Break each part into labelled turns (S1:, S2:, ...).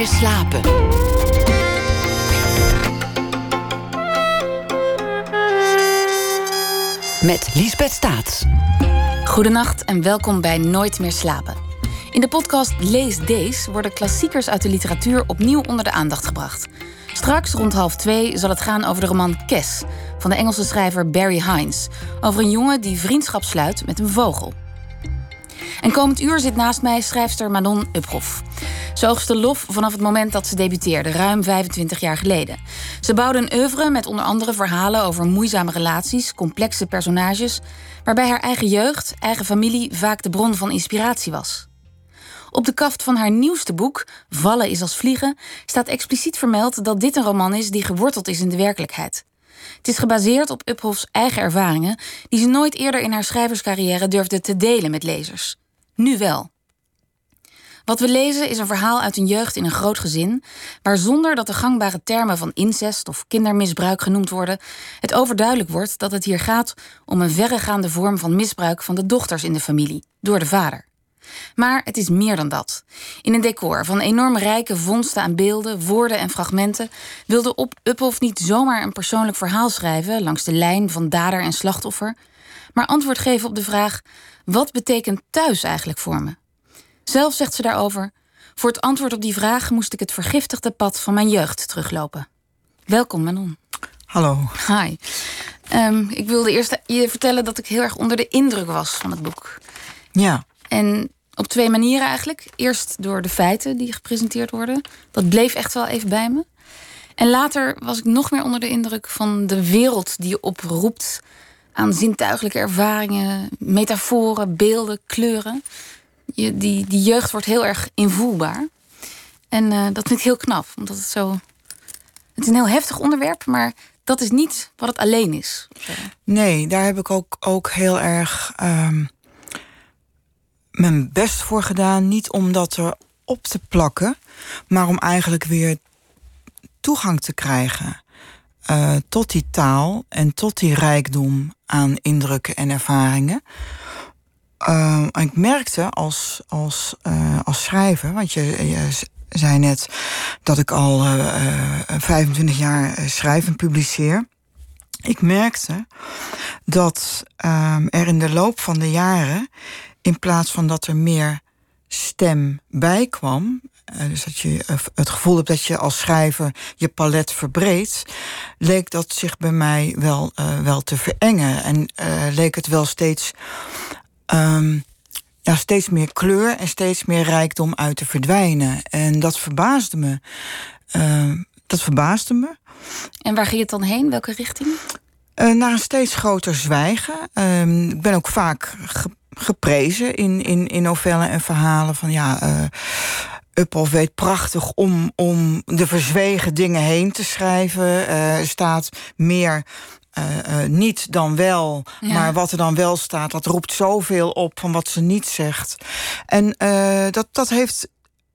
S1: meer slapen. Met Liesbeth Staats.
S2: Goedenacht en welkom bij Nooit meer slapen. In de podcast Lees Deze worden klassiekers uit de literatuur opnieuw onder de aandacht gebracht. Straks rond half twee zal het gaan over de roman Kes van de Engelse schrijver Barry Hines. Over een jongen die vriendschap sluit met een vogel. En komend uur zit naast mij schrijfster Manon Uphoff. Ze oogste lof vanaf het moment dat ze debuteerde, ruim 25 jaar geleden. Ze bouwde een oeuvre met onder andere verhalen over moeizame relaties, complexe personages, waarbij haar eigen jeugd, eigen familie vaak de bron van inspiratie was. Op de kaft van haar nieuwste boek, Vallen is als vliegen, staat expliciet vermeld dat dit een roman is die geworteld is in de werkelijkheid. Het is gebaseerd op Uphofs eigen ervaringen, die ze nooit eerder in haar schrijverscarrière durfde te delen met lezers. Nu wel. Wat we lezen is een verhaal uit een jeugd in een groot gezin, waar zonder dat de gangbare termen van incest of kindermisbruik genoemd worden, het overduidelijk wordt dat het hier gaat om een verregaande vorm van misbruik van de dochters in de familie door de vader. Maar het is meer dan dat. In een decor van enorm rijke vondsten aan beelden, woorden en fragmenten wilde op Uphoff niet zomaar een persoonlijk verhaal schrijven langs de lijn van dader en slachtoffer, maar antwoord geven op de vraag: wat betekent thuis eigenlijk voor me? Zelf zegt ze daarover: Voor het antwoord op die vraag moest ik het vergiftigde pad van mijn jeugd teruglopen. Welkom, Manon.
S3: Hallo.
S2: Hi. Um, ik wilde eerst je vertellen dat ik heel erg onder de indruk was van het boek.
S3: Ja.
S2: En op twee manieren eigenlijk. Eerst door de feiten die gepresenteerd worden. Dat bleef echt wel even bij me. En later was ik nog meer onder de indruk van de wereld die je oproept aan zintuigelijke ervaringen, metaforen, beelden, kleuren. Je, die, die jeugd wordt heel erg invoelbaar. En uh, dat vind ik heel knap, omdat het zo. Het is een heel heftig onderwerp, maar dat is niet wat het alleen is.
S3: Nee, daar heb ik ook, ook heel erg um, mijn best voor gedaan. Niet om dat er op te plakken, maar om eigenlijk weer toegang te krijgen uh, tot die taal en tot die rijkdom aan indrukken en ervaringen. Uh, ik merkte als, als, uh, als schrijver, want je, je, zei net dat ik al 25 jaar schrijf en publiceer. Ik merkte dat er in de loop van de jaren, in plaats van dat er meer stem bij kwam, dus dat je het gevoel hebt dat je als schrijver je palet verbreedt, leek dat zich bij mij wel, uh, wel te verengen. En leek het wel steeds, um, ja, steeds meer kleur en steeds meer rijkdom uit te verdwijnen. En dat verbaasde me. Uh, dat verbaasde me.
S2: En waar ging het dan heen? Welke richting?
S3: naar een steeds groter zwijgen. Ehm, ik ben ook vaak geprezen in, in, in novellen en verhalen van ja. Uphoff weet prachtig om, om de verzwegen dingen heen te schrijven. Uh, staat meer uh, uh, niet dan wel. Ja. Maar wat er dan wel staat, dat roept zoveel op van wat ze niet zegt. En dat, dat heeft,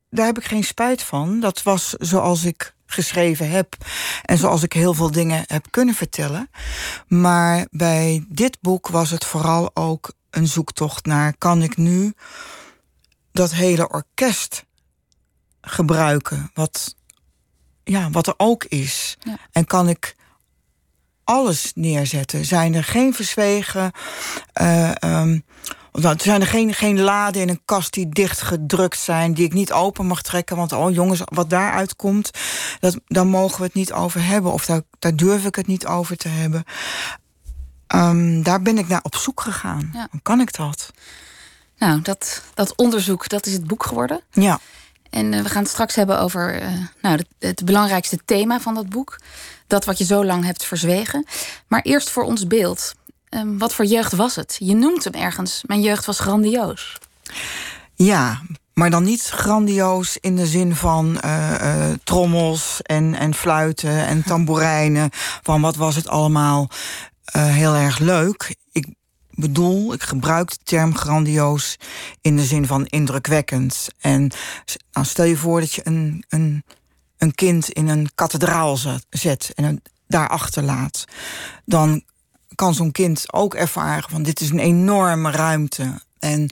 S3: daar heb ik geen spijt van. Dat was zoals ik geschreven heb. En zoals ik heel veel dingen heb kunnen vertellen. Maar bij dit boek was het vooral ook een zoektocht naar... kan ik nu dat hele orkest gebruiken. Wat, ja, wat er ook is. Ja. En kan ik alles neerzetten? Zijn er geen verzwegen. Uh, um, zijn er geen, geen laden in een kast die dichtgedrukt zijn, die ik niet open mag trekken. Want oh jongens, wat daaruit komt, dat, daar mogen we het niet over hebben. Of daar, daar durf ik het niet over te hebben. Um, daar ben ik naar op zoek gegaan. Ja. Kan ik dat?
S2: Nou, dat, dat onderzoek, dat is het boek geworden.
S3: Ja.
S2: En uh, we gaan het straks hebben over uh, nou, het, belangrijkste thema van dat boek. Dat wat je zo lang hebt verzwegen. Maar eerst voor ons beeld. Um, wat voor jeugd was het? Je noemt hem ergens. Mijn jeugd was grandioos.
S3: Ja, maar dan niet grandioos in de zin van uh, trommels en, en fluiten en tamboerijnen. Van wat was het allemaal heel erg leuk. Ik bedoel, ik gebruik de term grandioos in de zin van indrukwekkend. En nou, stel je voor dat je een, een, een kind in een kathedraal zet en het daarachter laat. Dan kan zo'n kind ook ervaren van dit is een enorme ruimte. En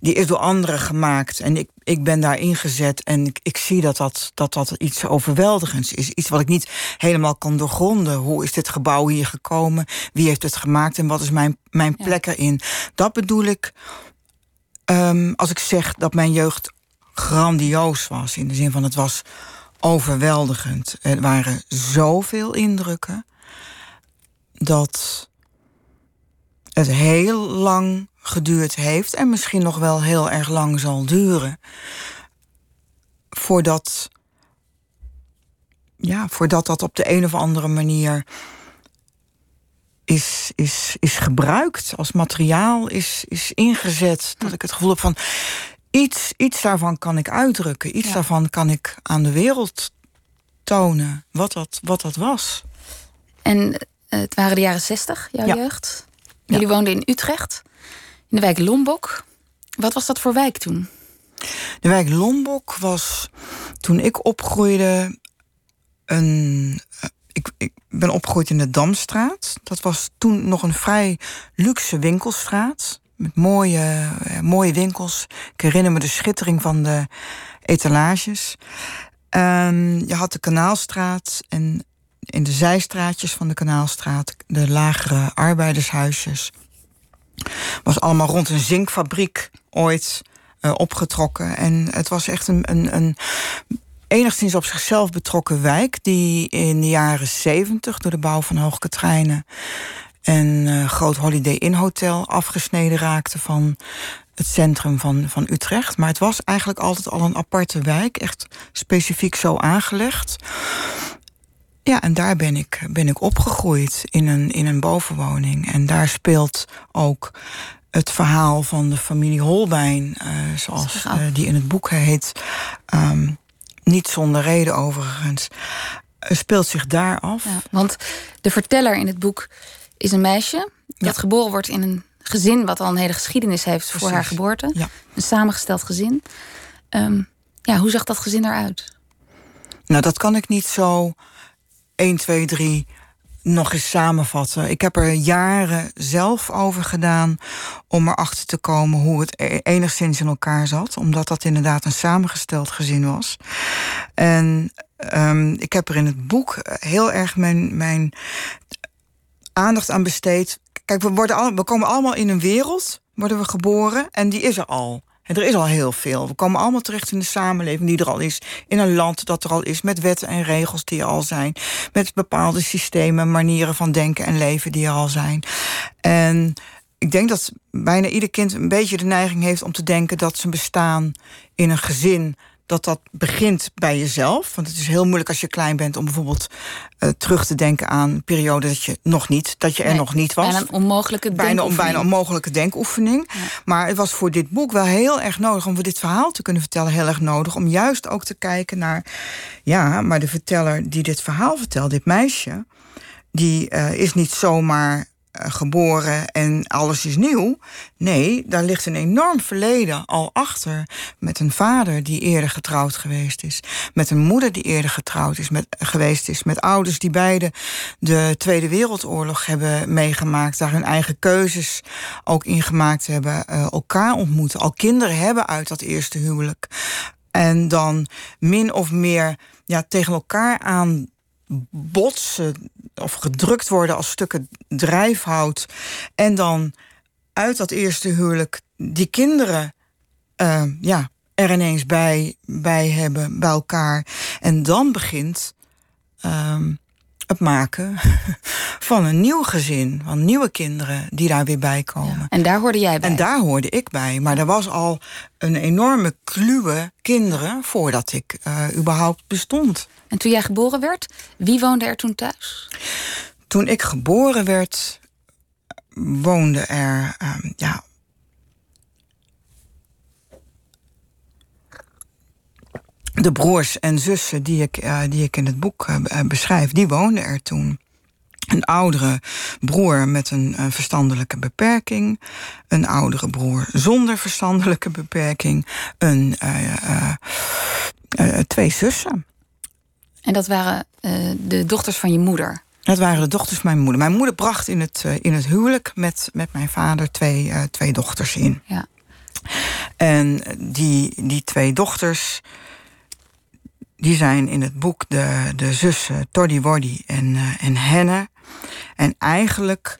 S3: die is door anderen gemaakt. En ik, ik ben daar ingezet en ik, ik zie dat dat, dat dat iets overweldigends is. Iets wat ik niet helemaal kan doorgronden. Hoe is dit gebouw hier gekomen? Wie heeft het gemaakt en wat is mijn, mijn plek erin? Dat bedoel ik ehm, als ik zeg dat mijn jeugd grandioos was. In de zin van het was overweldigend. Er waren zoveel indrukken dat het heel lang geduurd heeft en misschien nog wel heel erg lang zal duren voordat, ja, voordat dat op de een of andere manier is, is, is gebruikt als materiaal, is, is ingezet. Dat ik het gevoel heb van iets, iets daarvan kan ik uitdrukken, iets daarvan kan ik aan de wereld tonen wat dat, wat dat was.
S2: En eh, het waren de jaren zestig, jouw jeugd. Jullie woonden in Utrecht, in de wijk Lombok. Wat was dat voor wijk toen?
S3: De wijk Lombok was toen ik opgroeide een. Eh, ik, ik ben opgegroeid in de Damstraat. Dat was toen nog een vrij luxe winkelstraat. Met mooie, eh, mooie winkels. Ik herinner me de schittering van de etalages. Um, je had de Kanaalstraat en in de zijstraatjes van de Kanaalstraat, de lagere arbeidershuisjes. Was allemaal rond een zinkfabriek ooit uh, opgetrokken. En het was echt een, een, een enigszins op zichzelf betrokken wijk... die in de jaren zeventig door de bouw van Hoogkatrijnen... en uh, Groot Holiday Inn Hotel afgesneden raakte van het centrum van, van Utrecht. Maar het was eigenlijk altijd al een aparte wijk, echt specifiek zo aangelegd. Ja, en daar ben ik, ben ik opgegroeid in een, in een bovenwoning. En daar speelt ook het verhaal van de familie Holbein, uh, zoals uh, die in het boek heet. Um, niet zonder reden overigens. Uh, speelt zich daar af. Ja,
S2: want de verteller in het boek is een meisje dat ja. geboren wordt in een gezin wat al een hele geschiedenis heeft Precies. voor haar geboorte.
S3: Ja.
S2: Een samengesteld gezin. Um, ja, hoe zag dat gezin eruit?
S3: Nou, dat kan ik niet zo 1, 2, 3 nog eens samenvatten. Ik heb er jaren zelf over gedaan om erachter te komen hoe het e-, enigszins in elkaar zat. Omdat dat inderdaad een samengesteld gezin was. En um, ik heb er in het boek heel erg mijn, mijn aandacht aan besteed. Kijk, we, worden we komen allemaal in een wereld, worden we geboren, en die is er al. En er is al heel veel. We komen allemaal terecht in de samenleving die er al is. In een land dat er al is. Met wetten en regels die er al zijn. Met bepaalde systemen, manieren van denken en leven die er al zijn. En ik denk dat bijna ieder kind een beetje de neiging heeft om te denken dat zijn bestaan in een gezin dat dat begint bij jezelf. Want het is heel moeilijk als je klein bent om bijvoorbeeld uh, terug te denken aan een periode dat je nog niet, dat je er nee, nog niet was.
S2: Bijna een onmogelijke
S3: bijna, bijna een onmogelijke denkoefening. Ja. Maar het was voor dit boek wel heel erg nodig om voor dit verhaal te kunnen vertellen, heel erg nodig om juist ook te kijken naar, ja, maar de verteller die dit verhaal vertelt, dit meisje, die uh, is niet zomaar geboren en alles is nieuw. Nee, daar ligt een enorm verleden al achter. Met een vader die eerder getrouwd geweest is. Met een moeder die eerder getrouwd is, met, geweest is. Met ouders die beide de Tweede Wereldoorlog hebben meegemaakt. Daar hun eigen keuzes ook in gemaakt hebben. Uh, elkaar ontmoeten. Al kinderen hebben uit dat eerste huwelijk. En dan min of meer ja, tegen elkaar aan botsen of gedrukt worden als stukken drijfhout. En dan uit dat eerste huwelijk die kinderen uh, ja, er ineens bij, bij hebben, bij elkaar. En dan begint um, het maken van een nieuw gezin, van nieuwe kinderen die daar weer bij komen. Ja,
S2: en daar hoorde jij bij?
S3: En daar hoorde ik bij. Maar er was al een enorme kluwe kinderen voordat ik uh, überhaupt bestond.
S2: En toen jij geboren werd, wie woonde er toen thuis?
S3: Toen ik geboren werd, woonde er um, ja, de broers en zussen die ik, uh, die ik in het boek uh, beschrijf, die woonden er toen. Een oudere broer met een verstandelijke beperking. Een oudere broer zonder verstandelijke beperking. Een, twee zussen.
S2: En dat waren de dochters van je moeder?
S3: Dat waren de dochters van mijn moeder. Mijn moeder bracht in het, in het huwelijk met, met mijn vader twee, twee dochters in.
S2: Ja.
S3: En die, die twee dochters, die zijn in het boek de, de zussen Toddy Woddy en, en Henne. En eigenlijk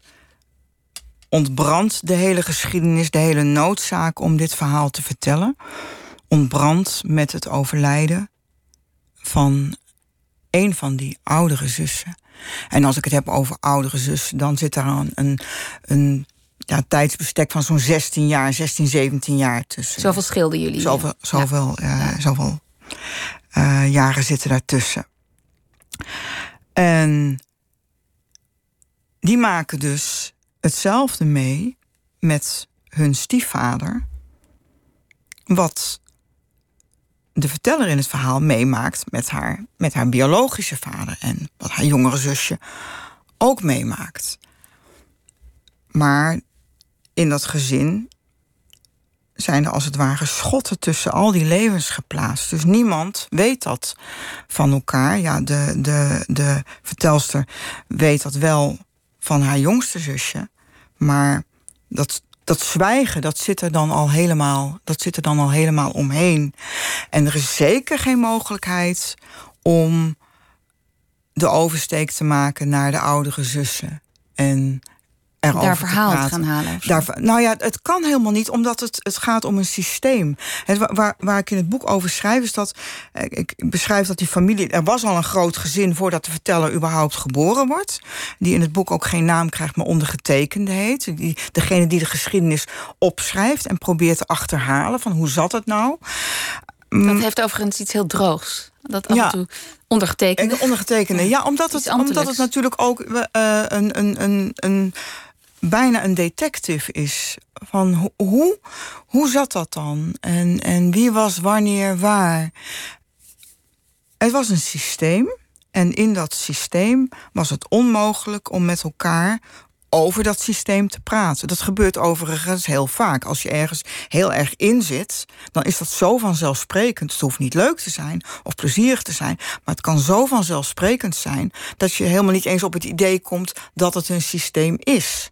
S3: ontbrandt de hele geschiedenis, de hele noodzaak om dit verhaal te vertellen. Ontbrandt met het overlijden van een van die oudere zussen. En als ik het heb over oudere zussen, dan zit daar een, een, een ja, tijdsbestek van zo'n 16 jaar, 16, 17 jaar tussen.
S2: Zoveel schilden jullie?
S3: Zoveel, zoveel, ja. uh, zoveel uh, jaren zitten daartussen. En die maken dus hetzelfde mee met hun stiefvader. Wat de verteller in het verhaal meemaakt met haar, met haar biologische vader. En wat haar jongere zusje ook meemaakt. Maar in dat gezin zijn er als het ware schotten tussen al die levens geplaatst. Dus niemand weet dat van elkaar. Ja, de, de, de vertelster weet dat wel van haar jongste zusje. Maar dat, dat zwijgen, dat zit er dan al helemaal, dat zit er dan al helemaal omheen. En er is zeker geen mogelijkheid om de oversteek te maken naar de oudere zussen. En
S2: daar verhaal te, gaan halen.
S3: Daar, nou ja, het kan helemaal niet, omdat het, het gaat om een systeem. Het, waar, waar ik in het boek over schrijf, is dat eh, ik beschrijf dat die familie. Er was al een groot gezin voordat de verteller überhaupt geboren wordt. Die in het boek ook geen naam krijgt, maar ondergetekende heet. Die, degene die de geschiedenis opschrijft en probeert te achterhalen van hoe zat het nou.
S2: Dat mm. heeft overigens iets heel droogs. Dat af en toe ondergetekende.
S3: Ondergetekende, ja, omdat het, omdat het natuurlijk ook uh, een, een, een, een bijna een detective is. Van hoe, hoe zat dat dan? En, en wie was wanneer waar? Het was een systeem. En in dat systeem was het onmogelijk om met elkaar over dat systeem te praten. Dat gebeurt overigens heel vaak. Als je ergens heel erg in zit, dan is dat zo vanzelfsprekend. Het hoeft niet leuk te zijn of plezierig te zijn, maar het kan zo vanzelfsprekend zijn dat je helemaal niet eens op het idee komt dat het een systeem is.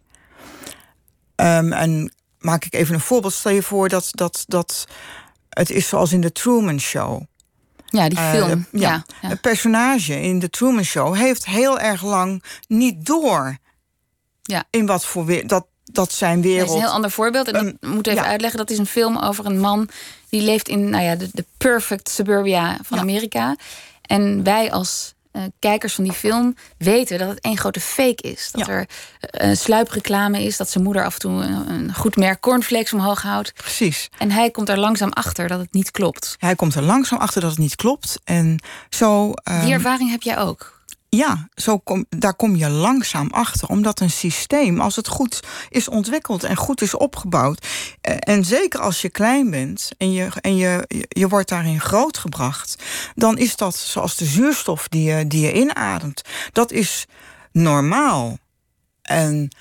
S3: Um, en maak ik even een voorbeeld. Stel je voor dat, dat, dat het is zoals in de Truman Show.
S2: Ja, die eh, film. ja,
S3: ja, Een personage in de Truman Show heeft heel erg lang niet door ja. in wat voor weer dat, dat zijn wereld.
S2: Dat is een heel ander voorbeeld. En dat moet even uitleggen. Dat is een film over een man die leeft in nou ja, de, de perfect suburbia van Amerika. En wij als uh, kijkers van die film weten dat het één grote fake is. Dat er uh, sluipreclame is, dat zijn moeder af en toe een, een, goed merk cornflakes omhoog houdt.
S3: Precies.
S2: En hij komt er langzaam achter dat het niet klopt.
S3: Hij komt er langzaam achter dat het niet klopt. En zo.
S2: Um... Die ervaring heb jij ook.
S3: Ja, zo daar kom je langzaam achter. Omdat een systeem, als het goed is ontwikkeld en goed is opgebouwd. Eh, en zeker als je klein bent en je, en je, je wordt daarin grootgebracht. dan is dat zoals de zuurstof die je, die je inademt. Dat is normaal. En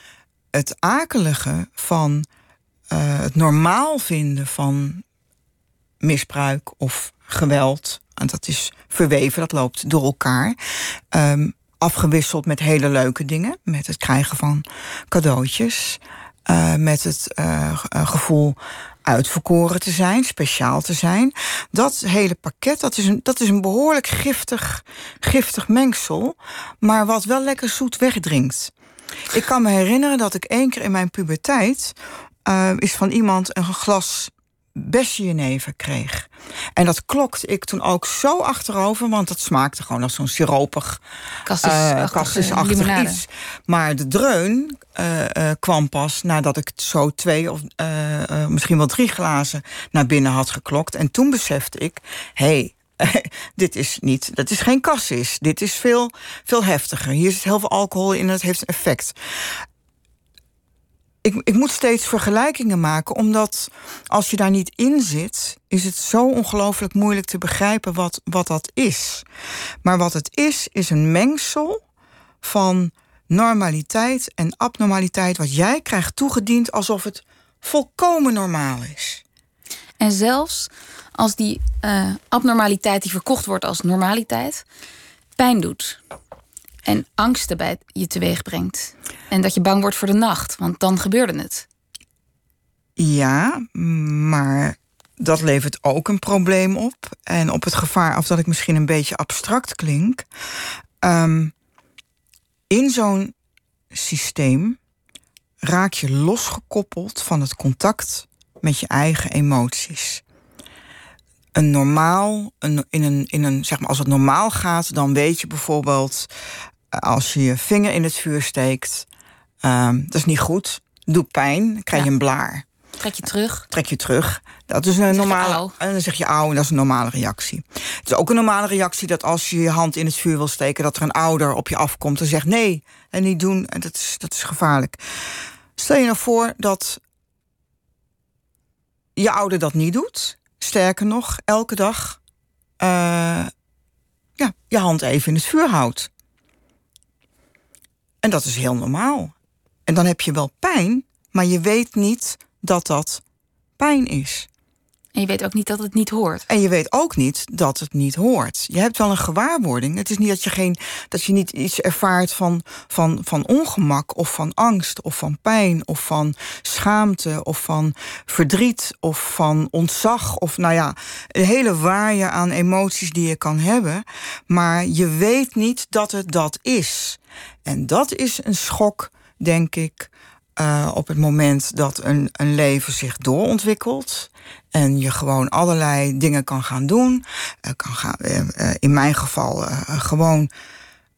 S3: het akelige van uh, het normaal vinden van misbruik of geweld en dat is verweven, dat loopt door elkaar. Um, afgewisseld met hele leuke dingen. Met het krijgen van cadeautjes. Uh, met het uh, gevoel uitverkoren te zijn, speciaal te zijn. Dat hele pakket, dat is een, dat is een behoorlijk giftig, giftig mengsel. Maar wat wel lekker zoet wegdringt. Ik kan me herinneren dat ik één keer in mijn puberteit... Is van iemand een glas bessenjenever kreeg. En dat klokte ik toen ook zo achterover, want dat smaakte gewoon als zo'n siropig, kassisachtig uh, iets. Maar de dreun uh, uh, kwam pas nadat ik zo twee of misschien wel drie glazen naar binnen had geklokt. En toen besefte ik, hé, hey, dit is niet, dat is geen kassis. Dit is veel, veel heftiger. Hier zit heel veel alcohol in en het heeft een effect ik, ik moet steeds vergelijkingen maken, omdat als je daar niet in zit, is het zo ongelooflijk moeilijk te begrijpen wat, wat dat is. Maar wat het is, is een mengsel van normaliteit en abnormaliteit, wat jij krijgt toegediend alsof het volkomen normaal is.
S2: En zelfs als die uh, abnormaliteit die verkocht wordt als normaliteit pijn doet en angsten bij je teweeg brengt. En dat je bang wordt voor de nacht, want dan gebeurde het.
S3: Ja, maar dat levert ook een probleem op. En op het gevaar af dat ik misschien een beetje abstract klink. Um, in zo'n systeem raak je losgekoppeld van het contact met je eigen emoties. Een normaal, een, in een, in een, zeg maar, als het normaal gaat, dan weet je bijvoorbeeld eh, als je je vinger in het vuur steekt, um, dat is niet goed, doet pijn, krijg je een blaar.
S2: Trek je terug.
S3: Trek je terug. Dat is een normale. En dan zeg je auw en dat is een normale reactie. Het is ook een normale reactie dat als je je hand in het vuur wil steken, dat er een ouder op je afkomt en zegt nee en niet doen. En dat is, dat is gevaarlijk. Stel je nou voor dat je ouder dat niet doet. Sterker nog, elke dag uh, ja, je hand even in het vuur houdt. En dat is heel normaal. En dan heb je wel pijn, maar je weet niet dat dat pijn is.
S2: En je weet ook niet dat het niet hoort.
S3: En je weet ook niet dat het niet hoort. Je hebt wel een gewaarwording. Het is niet dat je, geen, dat je niet iets ervaart van, van, van ongemak of van angst of van pijn of van schaamte of van verdriet of van ontzag of nou ja, een hele waaier aan emoties die je kan hebben. Maar je weet niet dat het dat is. En dat is een schok, denk ik, uh, op het moment dat een, een leven zich doorontwikkelt. En je gewoon allerlei dingen kan gaan doen. Uh, kan gaan, uh, in mijn geval gewoon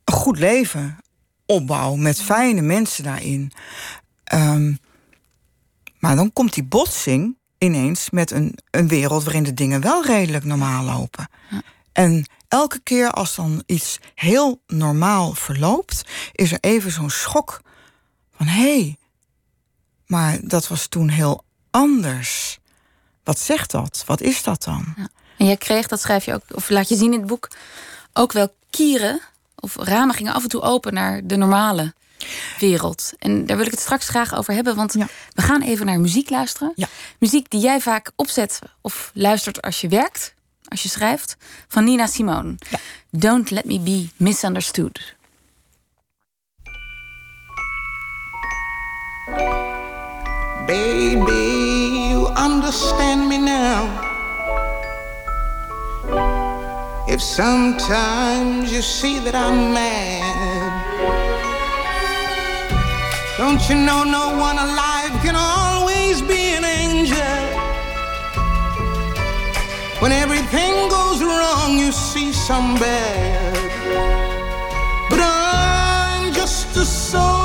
S3: een goed leven opbouwen met fijne mensen daarin. Um, maar dan komt die botsing ineens met een, een wereld waarin de dingen wel redelijk normaal lopen. Ja. En elke keer als dan iets heel normaal verloopt, is er even zo'n schok van hé, hey, maar dat was toen heel anders. Wat zegt dat? Wat is dat dan? Ja.
S2: En jij kreeg, dat schrijf je ook, of laat je zien in het boek, ook wel kieren of ramen gingen af en toe open naar de normale wereld. En daar wil ik het straks graag over hebben, want we gaan even naar muziek luisteren. Ja. Muziek die jij vaak opzet of luistert als je werkt, als je schrijft, van Nina Simone. Don't let me be misunderstood.
S4: Baby, you understand me now. If sometimes you see that I'm mad, don't you know no one alive can always be an angel? When everything goes wrong, you see some bad. But I'm just a soul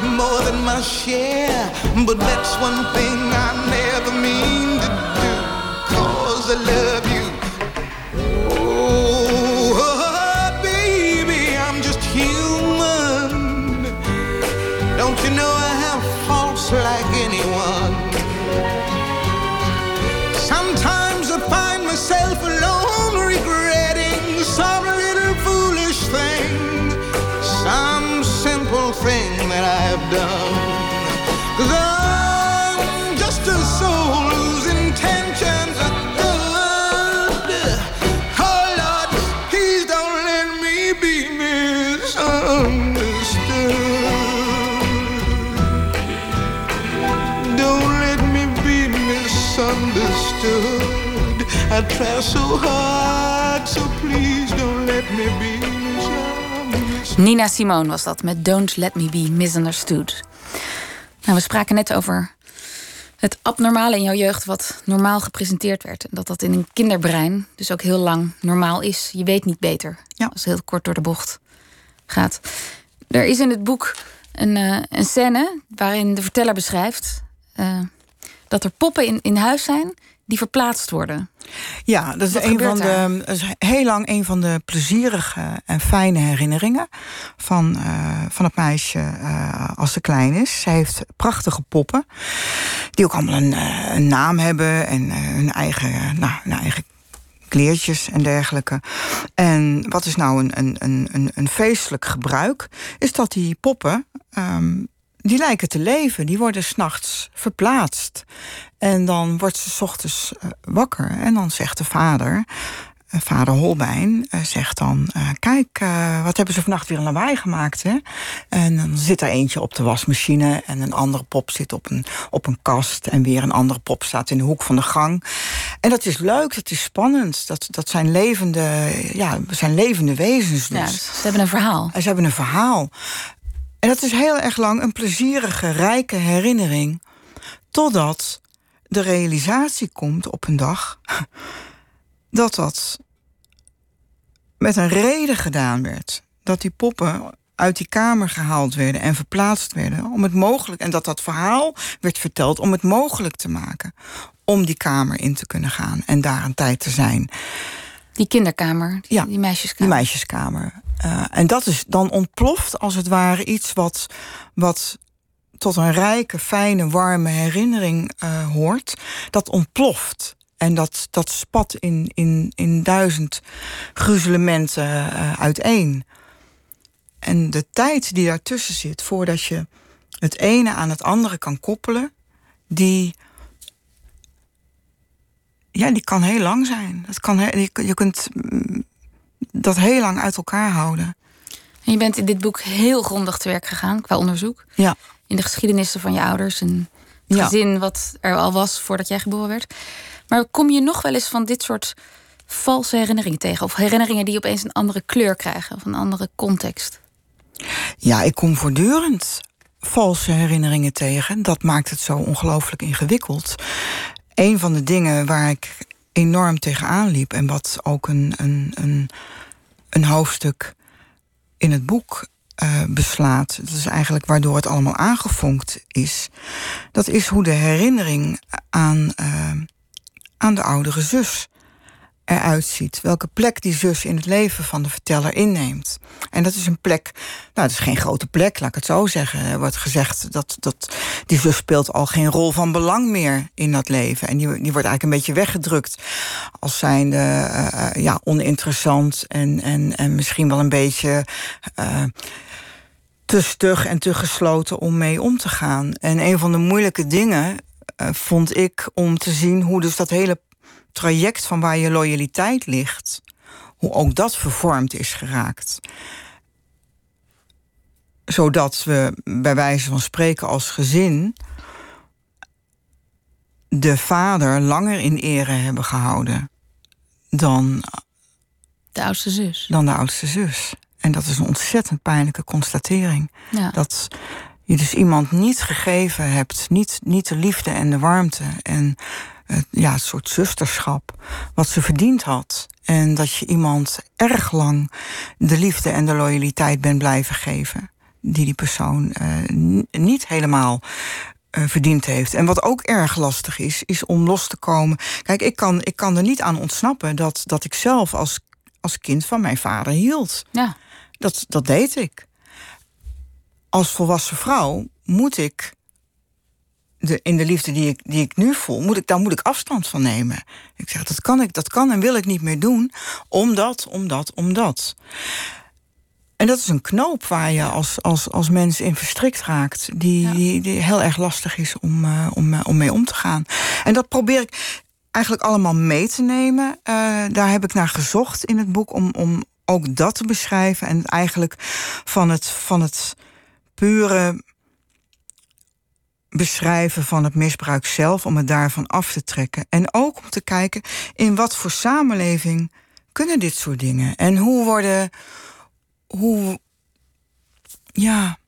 S4: more than my share. But that's one thing I never mean to do, cause I love I try so hard so please don't let me be misunderstood.
S2: Nina Simone was dat met Don't Let Me Be Misunderstood. Nou, we spraken net over het abnormale in jouw jeugd wat normaal gepresenteerd werd. En dat dat in een kinderbrein dus ook heel lang normaal is. Je weet niet beter.
S3: Ja.
S2: Als het heel kort door de bocht gaat. Er is in het boek een, eh, een scène waarin de verteller beschrijft eh, dat er poppen in, in huis zijn die verplaatst worden.
S3: Ja, dat is,
S2: Wat
S3: een van
S2: daar?
S3: de, dat is heel lang een van de plezierige en fijne herinneringen van, eh, van het meisje eh, als ze klein is. Zij heeft prachtige poppen, die ook allemaal een, eh, een naam hebben en hun eigen, nou, hun eigen kleertjes en dergelijke. En wat is nou een, een, een, een, een feestelijk gebruik? Is dat die poppen. ehm, die lijken te leven. Die worden s'nachts verplaatst. En dan wordt ze 's ochtends eh, wakker. En dan zegt de vader, eh, vader Holbein, eh, zegt dan... kijk, wat hebben ze vannacht weer een lawaai gemaakt, hè? En dan zit er eentje op de wasmachine... en een andere pop zit op een, op een kast... en weer een andere pop staat in de hoek van de gang. En dat is leuk, dat is spannend. Dat, dat zijn, levende, ja, zijn levende wezens dus.
S2: Ja, dus ze hebben een verhaal.
S3: En ze hebben een verhaal. En dat is heel erg lang een plezierige, rijke herinnering. Totdat de realisatie komt op een dag dat dat met een reden gedaan werd. Dat die poppen uit die kamer gehaald werden en verplaatst werden. Om het mogelijk, en dat dat verhaal werd verteld om het mogelijk te maken. Om die kamer in te kunnen gaan en daar een tijd te zijn.
S2: Die kinderkamer, die,
S3: Ja,
S2: die meisjeskamer.
S3: Die meisjeskamer. Eh, en dat is dan ontploft als het ware iets wat, wat tot een rijke, fijne, warme herinnering eh, hoort. Dat ontploft. En dat, dat spat in, in, in duizend gruzelementen eh, uiteen. En de tijd die daartussen zit, voordat je het ene aan het andere kan koppelen, die, ja, die kan heel lang zijn. Dat kan, je kunt mm, dat heel lang uit elkaar houden.
S2: En je bent in dit boek heel grondig te werk gegaan qua onderzoek.
S3: Ja.
S2: In de geschiedenissen van je ouders en het
S3: Ja.
S2: gezin wat er al was voordat jij geboren werd. Maar kom je nog wel eens van dit soort valse herinneringen tegen? Of herinneringen die opeens een andere kleur krijgen of een andere context?
S3: Ja, ik kom voortdurend valse herinneringen tegen. Dat maakt het zo ongelooflijk ingewikkeld. Een van de dingen waar ik enorm tegenaan liep... en wat ook een, een, een, een hoofdstuk in het boek eh, beslaat... dat is eigenlijk waardoor het allemaal aangefonkt is... dat is hoe de herinnering aan, eh, aan de oudere zus eruit ziet. Welke plek die zus in het leven van de verteller inneemt. En dat is een plek, nou, het is geen grote plek, laat ik het zo zeggen. Er wordt gezegd dat, dat die zus speelt al geen rol van belang meer in dat leven. En die, die wordt eigenlijk een beetje weggedrukt als zijnde eh, eh, ja, oninteressant en, en, en misschien wel een beetje. eh, te stug en te gesloten om mee om te gaan. En een van de moeilijke dingen vond ik om te zien hoe dus dat hele traject van waar je loyaliteit ligt, hoe ook dat vervormd is geraakt. Zodat we bij wijze van spreken als gezin de vader langer in ere hebben gehouden dan,
S2: De oudste zus.
S3: dan de oudste zus. En dat is een ontzettend pijnlijke constatering.
S2: Ja.
S3: Dat je dus iemand niet gegeven hebt, niet, niet de liefde en de warmte en ja, het soort zusterschap wat ze verdiend had. En dat je iemand erg lang de liefde en de loyaliteit bent blijven geven. Die die persoon eh, niet helemaal eh, verdiend heeft. En wat ook erg lastig is, is om los te komen. Kijk, ik kan, ik kan er niet aan ontsnappen dat, dat ik zelf als, als kind van mijn vader hield.
S2: ja.
S3: Dat, dat deed ik. Als volwassen vrouw moet ik. De, in de liefde die ik, die ik nu voel, moet ik, daar moet ik afstand van nemen. Ik zeg, dat kan ik, dat kan en wil ik niet meer doen. Omdat, omdat, omdat. En dat is een knoop waar je als, als, als mens in verstrikt raakt. Die, die, die heel erg lastig is om, eh, om, eh, om mee om te gaan. En dat probeer ik eigenlijk allemaal mee te nemen. Eh, daar heb ik naar gezocht in het boek om, om ook dat te beschrijven. En eigenlijk van het, van het pure beschrijven van het misbruik zelf, om het daarvan af te trekken. En ook om te kijken in wat voor samenleving kunnen dit soort dingen? En hoe worden. Hoe. Ja.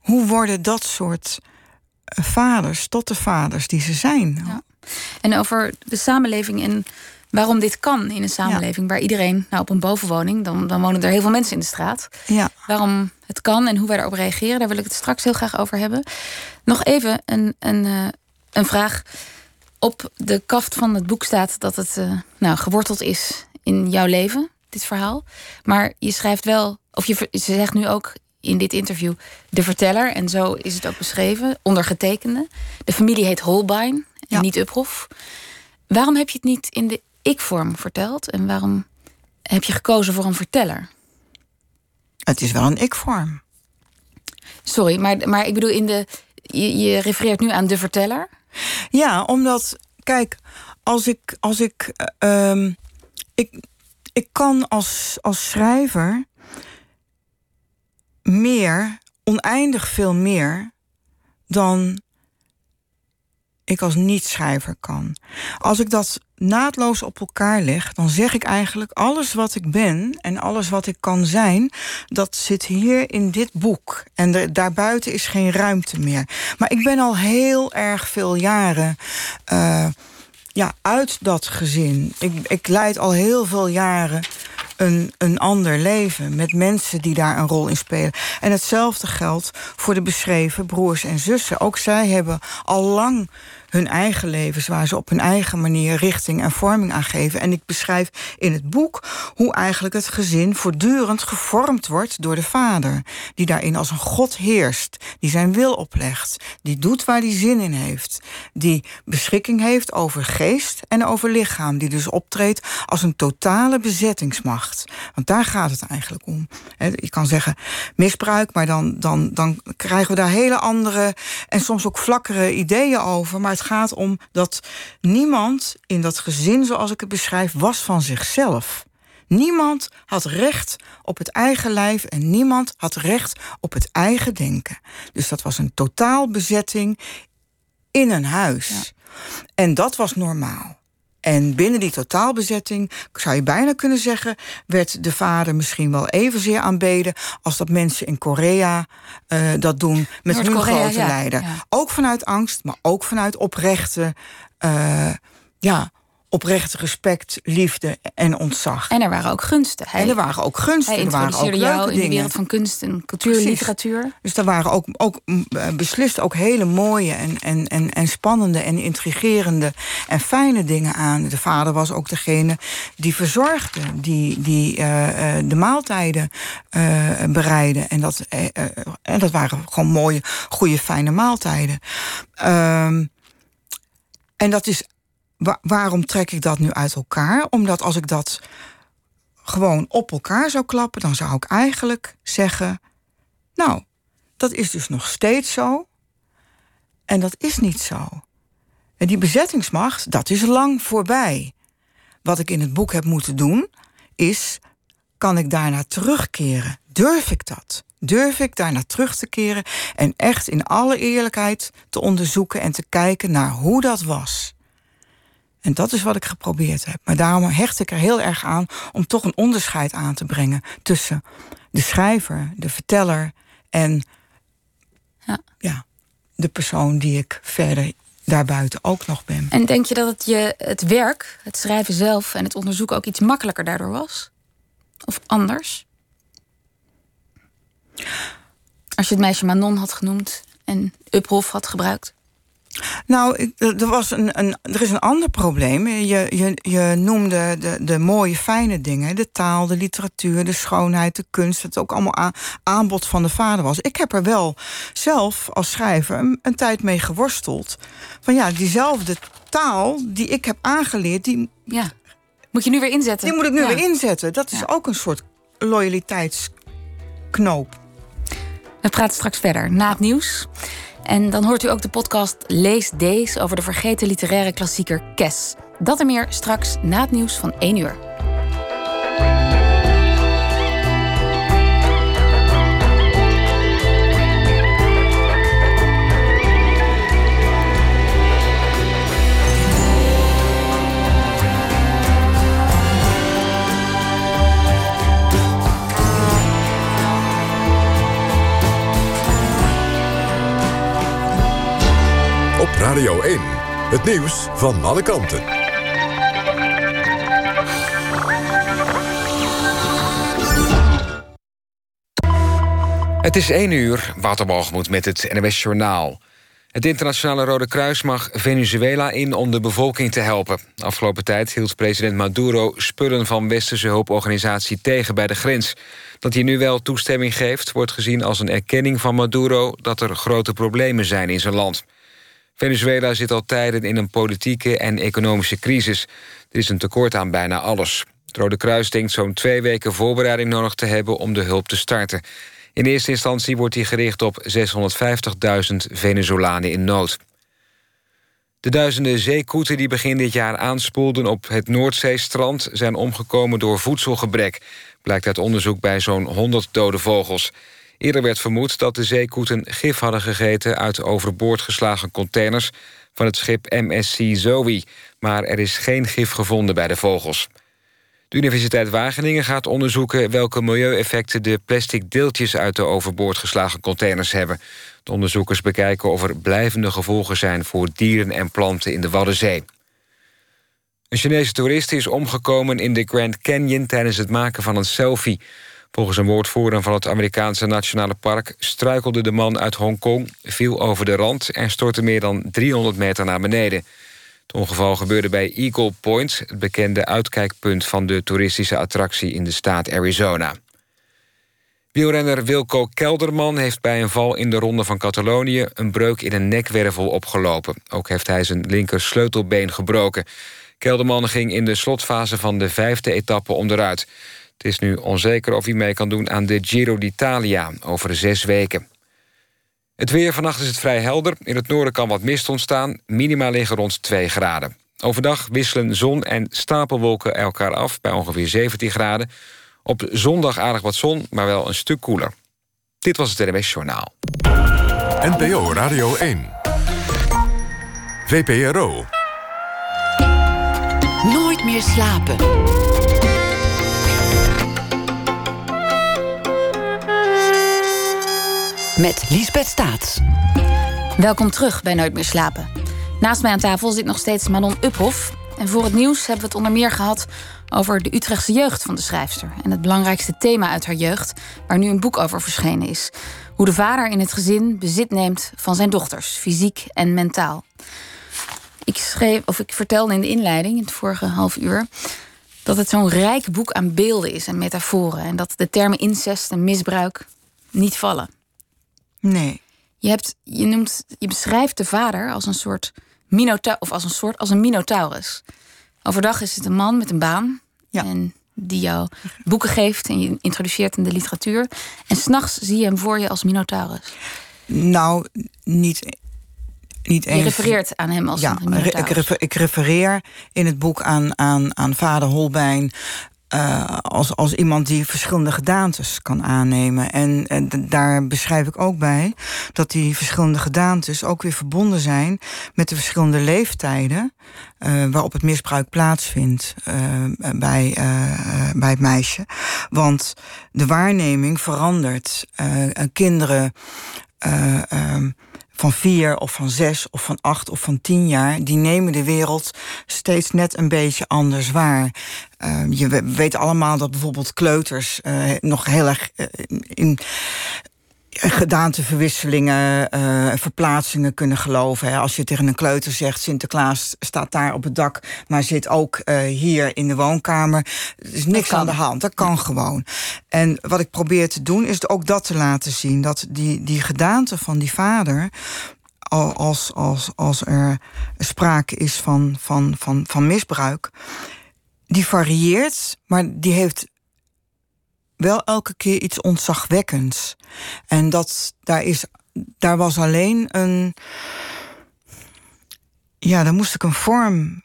S3: Hoe worden dat soort eh, vaders tot de vaders die ze zijn?
S2: Ja. En over de samenleving en waarom dit kan in een samenleving waar iedereen, nou op een bovenwoning, dan, dan wonen er heel veel mensen in de straat.
S3: Ja.
S2: Waarom het kan en hoe wij daarop reageren, daar wil ik het straks heel graag over hebben. Nog even een, een, uh, een vraag. Op de kaft van het boek staat dat het uh, nou, geworteld is in jouw leven, dit verhaal. Maar je schrijft wel, of je, ze zegt nu ook in dit interview de verteller, en zo is het ook beschreven, ondergetekende. De familie heet Holbein en ja. niet Uphoff. Waarom heb je het niet in de ik-vorm verteld en waarom heb je gekozen voor een verteller?
S3: Het is wel een ik-vorm.
S2: Sorry, maar, maar ik bedoel, in de, je, refereert nu aan de verteller.
S3: Ja, omdat, kijk, als ik. Als ik, uh, ik, ik kan als, als schrijver meer, oneindig veel meer, dan ik als niet-schrijver kan. Als ik dat naadloos op elkaar leg, dan zeg ik eigenlijk alles wat ik ben en alles wat ik kan zijn, dat zit hier in dit boek. En daarbuiten is geen ruimte meer. Maar ik ben al heel erg veel jaren. Uh, ja, uit dat gezin. Ik, ik leid al heel veel jaren een, ander leven met mensen die daar een rol in spelen. En hetzelfde geldt voor de beschreven broers en zussen. Ook zij hebben al lang hun eigen levens, waar ze op hun eigen manier richting en vorming aan geven. En ik beschrijf in het boek hoe eigenlijk het gezin voortdurend gevormd wordt door de vader. Die daarin als een God heerst, die zijn wil oplegt, die doet waar hij zin in heeft, die beschikking heeft over geest en over lichaam, die dus optreedt als een totale bezettingsmacht. Want daar gaat het eigenlijk om. Je kan zeggen misbruik, maar dan, dan, dan krijgen we daar hele andere en soms ook vlakkere ideeën over. Maar gaat om dat niemand in dat gezin, zoals ik het beschrijf, was van zichzelf. Niemand had recht op het eigen lijf en niemand had recht op het eigen denken. Dus dat was een totaalbezetting in een huis. En dat was normaal. En binnen die totaalbezetting, zou je bijna kunnen zeggen, werd de vader misschien wel evenzeer aanbeden als dat mensen in Korea uh, dat doen met hun grote ja, leider. Ja. Ook vanuit angst, maar ook vanuit oprechte, uh, ja, oprecht respect, liefde en ontzag.
S2: En er waren ook gunsten.
S3: Hij, en er waren ook gunsten.
S2: Hij
S3: er waren ook
S2: jou
S3: in
S2: de wereld van kunst en cultuur en literatuur.
S3: Dus er waren ook, ook beslist ook hele mooie en, en, en, en spannende en intrigerende en fijne dingen aan. De vader was ook degene die verzorgde, die, die uh, de maaltijden uh, bereidde. En dat, uh, en dat waren gewoon mooie, goede, fijne maaltijden. Um, en dat is waarom trek ik dat nu uit elkaar? Omdat als ik dat gewoon op elkaar zou klappen, dan zou ik eigenlijk zeggen: Nou, dat is dus nog steeds zo. En dat is niet zo. En die bezettingsmacht, dat is lang voorbij. Wat ik in het boek heb moeten doen, is: kan ik daarna terugkeren? Durf ik dat? Durf ik daarna terug te keren en echt in alle eerlijkheid te onderzoeken en te kijken naar hoe dat was? En dat is wat ik geprobeerd heb. Maar daarom hecht ik er heel erg aan om toch een onderscheid aan te brengen tussen de schrijver, de verteller en ja. ja de persoon die ik verder daarbuiten ook nog ben.
S2: En denk je dat het je het werk, het schrijven zelf en het onderzoeken ook iets makkelijker daardoor was? Of anders? Als je het meisje Manon had genoemd en Uphoff had gebruikt?
S3: Nou, er, was een, een, er is een ander probleem. Je, je, je noemde de, de mooie, fijne dingen. De taal, de literatuur, de schoonheid, de kunst. Het ook allemaal aan, aanbod van de vader was. Ik heb er wel zelf als schrijver een, een, tijd mee geworsteld. Van ja, diezelfde taal die ik heb aangeleerd... Die,
S2: ja. Moet je nu weer inzetten?
S3: Die moet ik nu weer inzetten. Dat is ja. ook een soort loyaliteitsknoop.
S2: We praten straks verder na het nieuws. En dan hoort u ook de podcast Lees Days over de vergeten literaire klassieker Kes. Dat en meer straks na het nieuws van 1 uur.
S5: Radio 1. Het nieuws van alle kanten.
S6: Het is 1 uur, Waterbalgemoed met het NWS Journaal. Het Internationale Rode Kruis mag Venezuela in om de bevolking te helpen. Afgelopen tijd hield president Maduro spullen van westerse hulporganisatie tegen bij de grens. Dat hij nu wel toestemming geeft, wordt gezien als een erkenning van Maduro... dat er grote problemen zijn in zijn land. Venezuela zit al tijden in een politieke en economische crisis. Er is een tekort aan bijna alles. Het Rode Kruis denkt zo'n twee weken voorbereiding nodig te hebben om de hulp te starten. In eerste instantie wordt die gericht op 650.000 Venezolanen in nood. De duizenden zeekoeten die begin dit jaar aanspoelden op het Noordzeestrand... zijn omgekomen door voedselgebrek, blijkt uit onderzoek bij zo'n 100 dode vogels. Eerder werd vermoed dat de zeekoeten gif hadden gegeten... uit overboord geslagen containers van het schip MSC Zoe... maar er is geen gif gevonden bij de vogels. De Universiteit Wageningen gaat onderzoeken welke milieueffecten de plastic deeltjes uit de overboord geslagen containers hebben. De onderzoekers bekijken of er blijvende gevolgen zijn voor dieren en planten in de Waddenzee. Een Chinese toerist is omgekomen in de Grand Canyon tijdens het maken van een selfie. Volgens een woordvoerder van het Amerikaanse Nationale Park struikelde de man uit Hongkong, viel over de rand en stortte meer dan 300 meter naar beneden. Het ongeval gebeurde bij Eagle Point... het bekende uitkijkpunt van de toeristische attractie in de staat Arizona. Wielrenner Wilco Kelderman heeft bij een val in de ronde van Catalonië... een breuk in een nekwervel opgelopen. Ook heeft hij zijn linker sleutelbeen gebroken. Kelderman ging in de slotfase van de vijfde etappe onderuit. Het is nu onzeker of hij mee kan doen aan de Giro d'Italia over zes weken. Het weer vannacht is het vrij helder. In het noorden kan wat mist ontstaan. Minima liggen rond 2 graden. Overdag wisselen zon en stapelwolken elkaar af bij ongeveer 17 graden. Op zondag aardig wat zon, maar wel een stuk koeler. Dit was het NWS Journaal.
S5: NPO Radio 1. VPRO.
S1: Nooit meer slapen. Met Liesbeth Staats.
S2: Welkom terug bij Nooit meer slapen. Naast mij aan tafel zit nog steeds Manon Uphoff. En voor het nieuws hebben we het onder meer gehad over de Utrechtse jeugd van de schrijfster. En het belangrijkste thema uit haar jeugd, waar nu een boek over verschenen is. Hoe de vader in het gezin bezit neemt van zijn dochters, fysiek en mentaal. Ik schreef, of ik vertelde in de inleiding, in het vorige half uur, dat het zo'n rijk boek aan beelden is en metaforen. En dat de termen incest en misbruik niet vallen.
S3: Nee.
S2: Je, hebt, je, noemt, je beschrijft de vader als een soort minotaurus, of als een soort als een minotaurus. Overdag is het een man met een baan.
S3: Ja.
S2: En die jou boeken geeft en je introduceert in de literatuur. En s'nachts zie je hem voor je als minotaurus.
S3: Nou, niet, niet
S2: Je
S3: eens.
S2: refereert aan hem als
S3: ja,
S2: een
S3: ik,
S2: minotaurus.
S3: refer- ik refereer in het boek aan, aan, aan vader Holbein. Eh, als, als iemand die verschillende gedaantes kan aannemen. En, en daar beschrijf ik ook bij dat die verschillende gedaantes ook weer verbonden zijn met de verschillende leeftijden eh, waarop het misbruik plaatsvindt eh, bij, bij het meisje. Want de waarneming verandert. Kinderen. eh, ehm, van vier of van zes of van acht of van tien jaar, die nemen de wereld steeds net een beetje anders waar. Uh, je we weet allemaal dat bijvoorbeeld kleuters uh, nog heel erg uh, in gedaanteverwisselingen, uh, verplaatsingen kunnen geloven. Hè. Als je tegen een kleuter zegt, Sinterklaas staat daar op het dak, maar zit ook uh, hier in de woonkamer. Er is niks aan de hand, dat kan gewoon. En wat ik probeer te doen, is ook dat te laten zien. Dat die, die gedaante van die vader, als, als, als er sprake is van, van, van, van misbruik, die varieert, maar die heeft wel elke keer iets ontzagwekkends. En dat, daar, is, daar was alleen een. Ja, daar moest ik een vorm.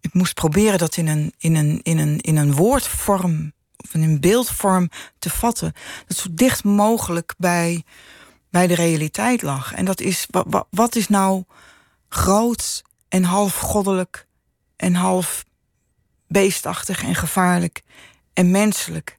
S3: Ik moest proberen dat in een, in een, in een, in een woordvorm of in een beeldvorm te vatten. Dat zo dicht mogelijk bij, bij de realiteit lag. En dat is, wat, wat is nou groot en half goddelijk en half beestachtig en gevaarlijk en menselijk.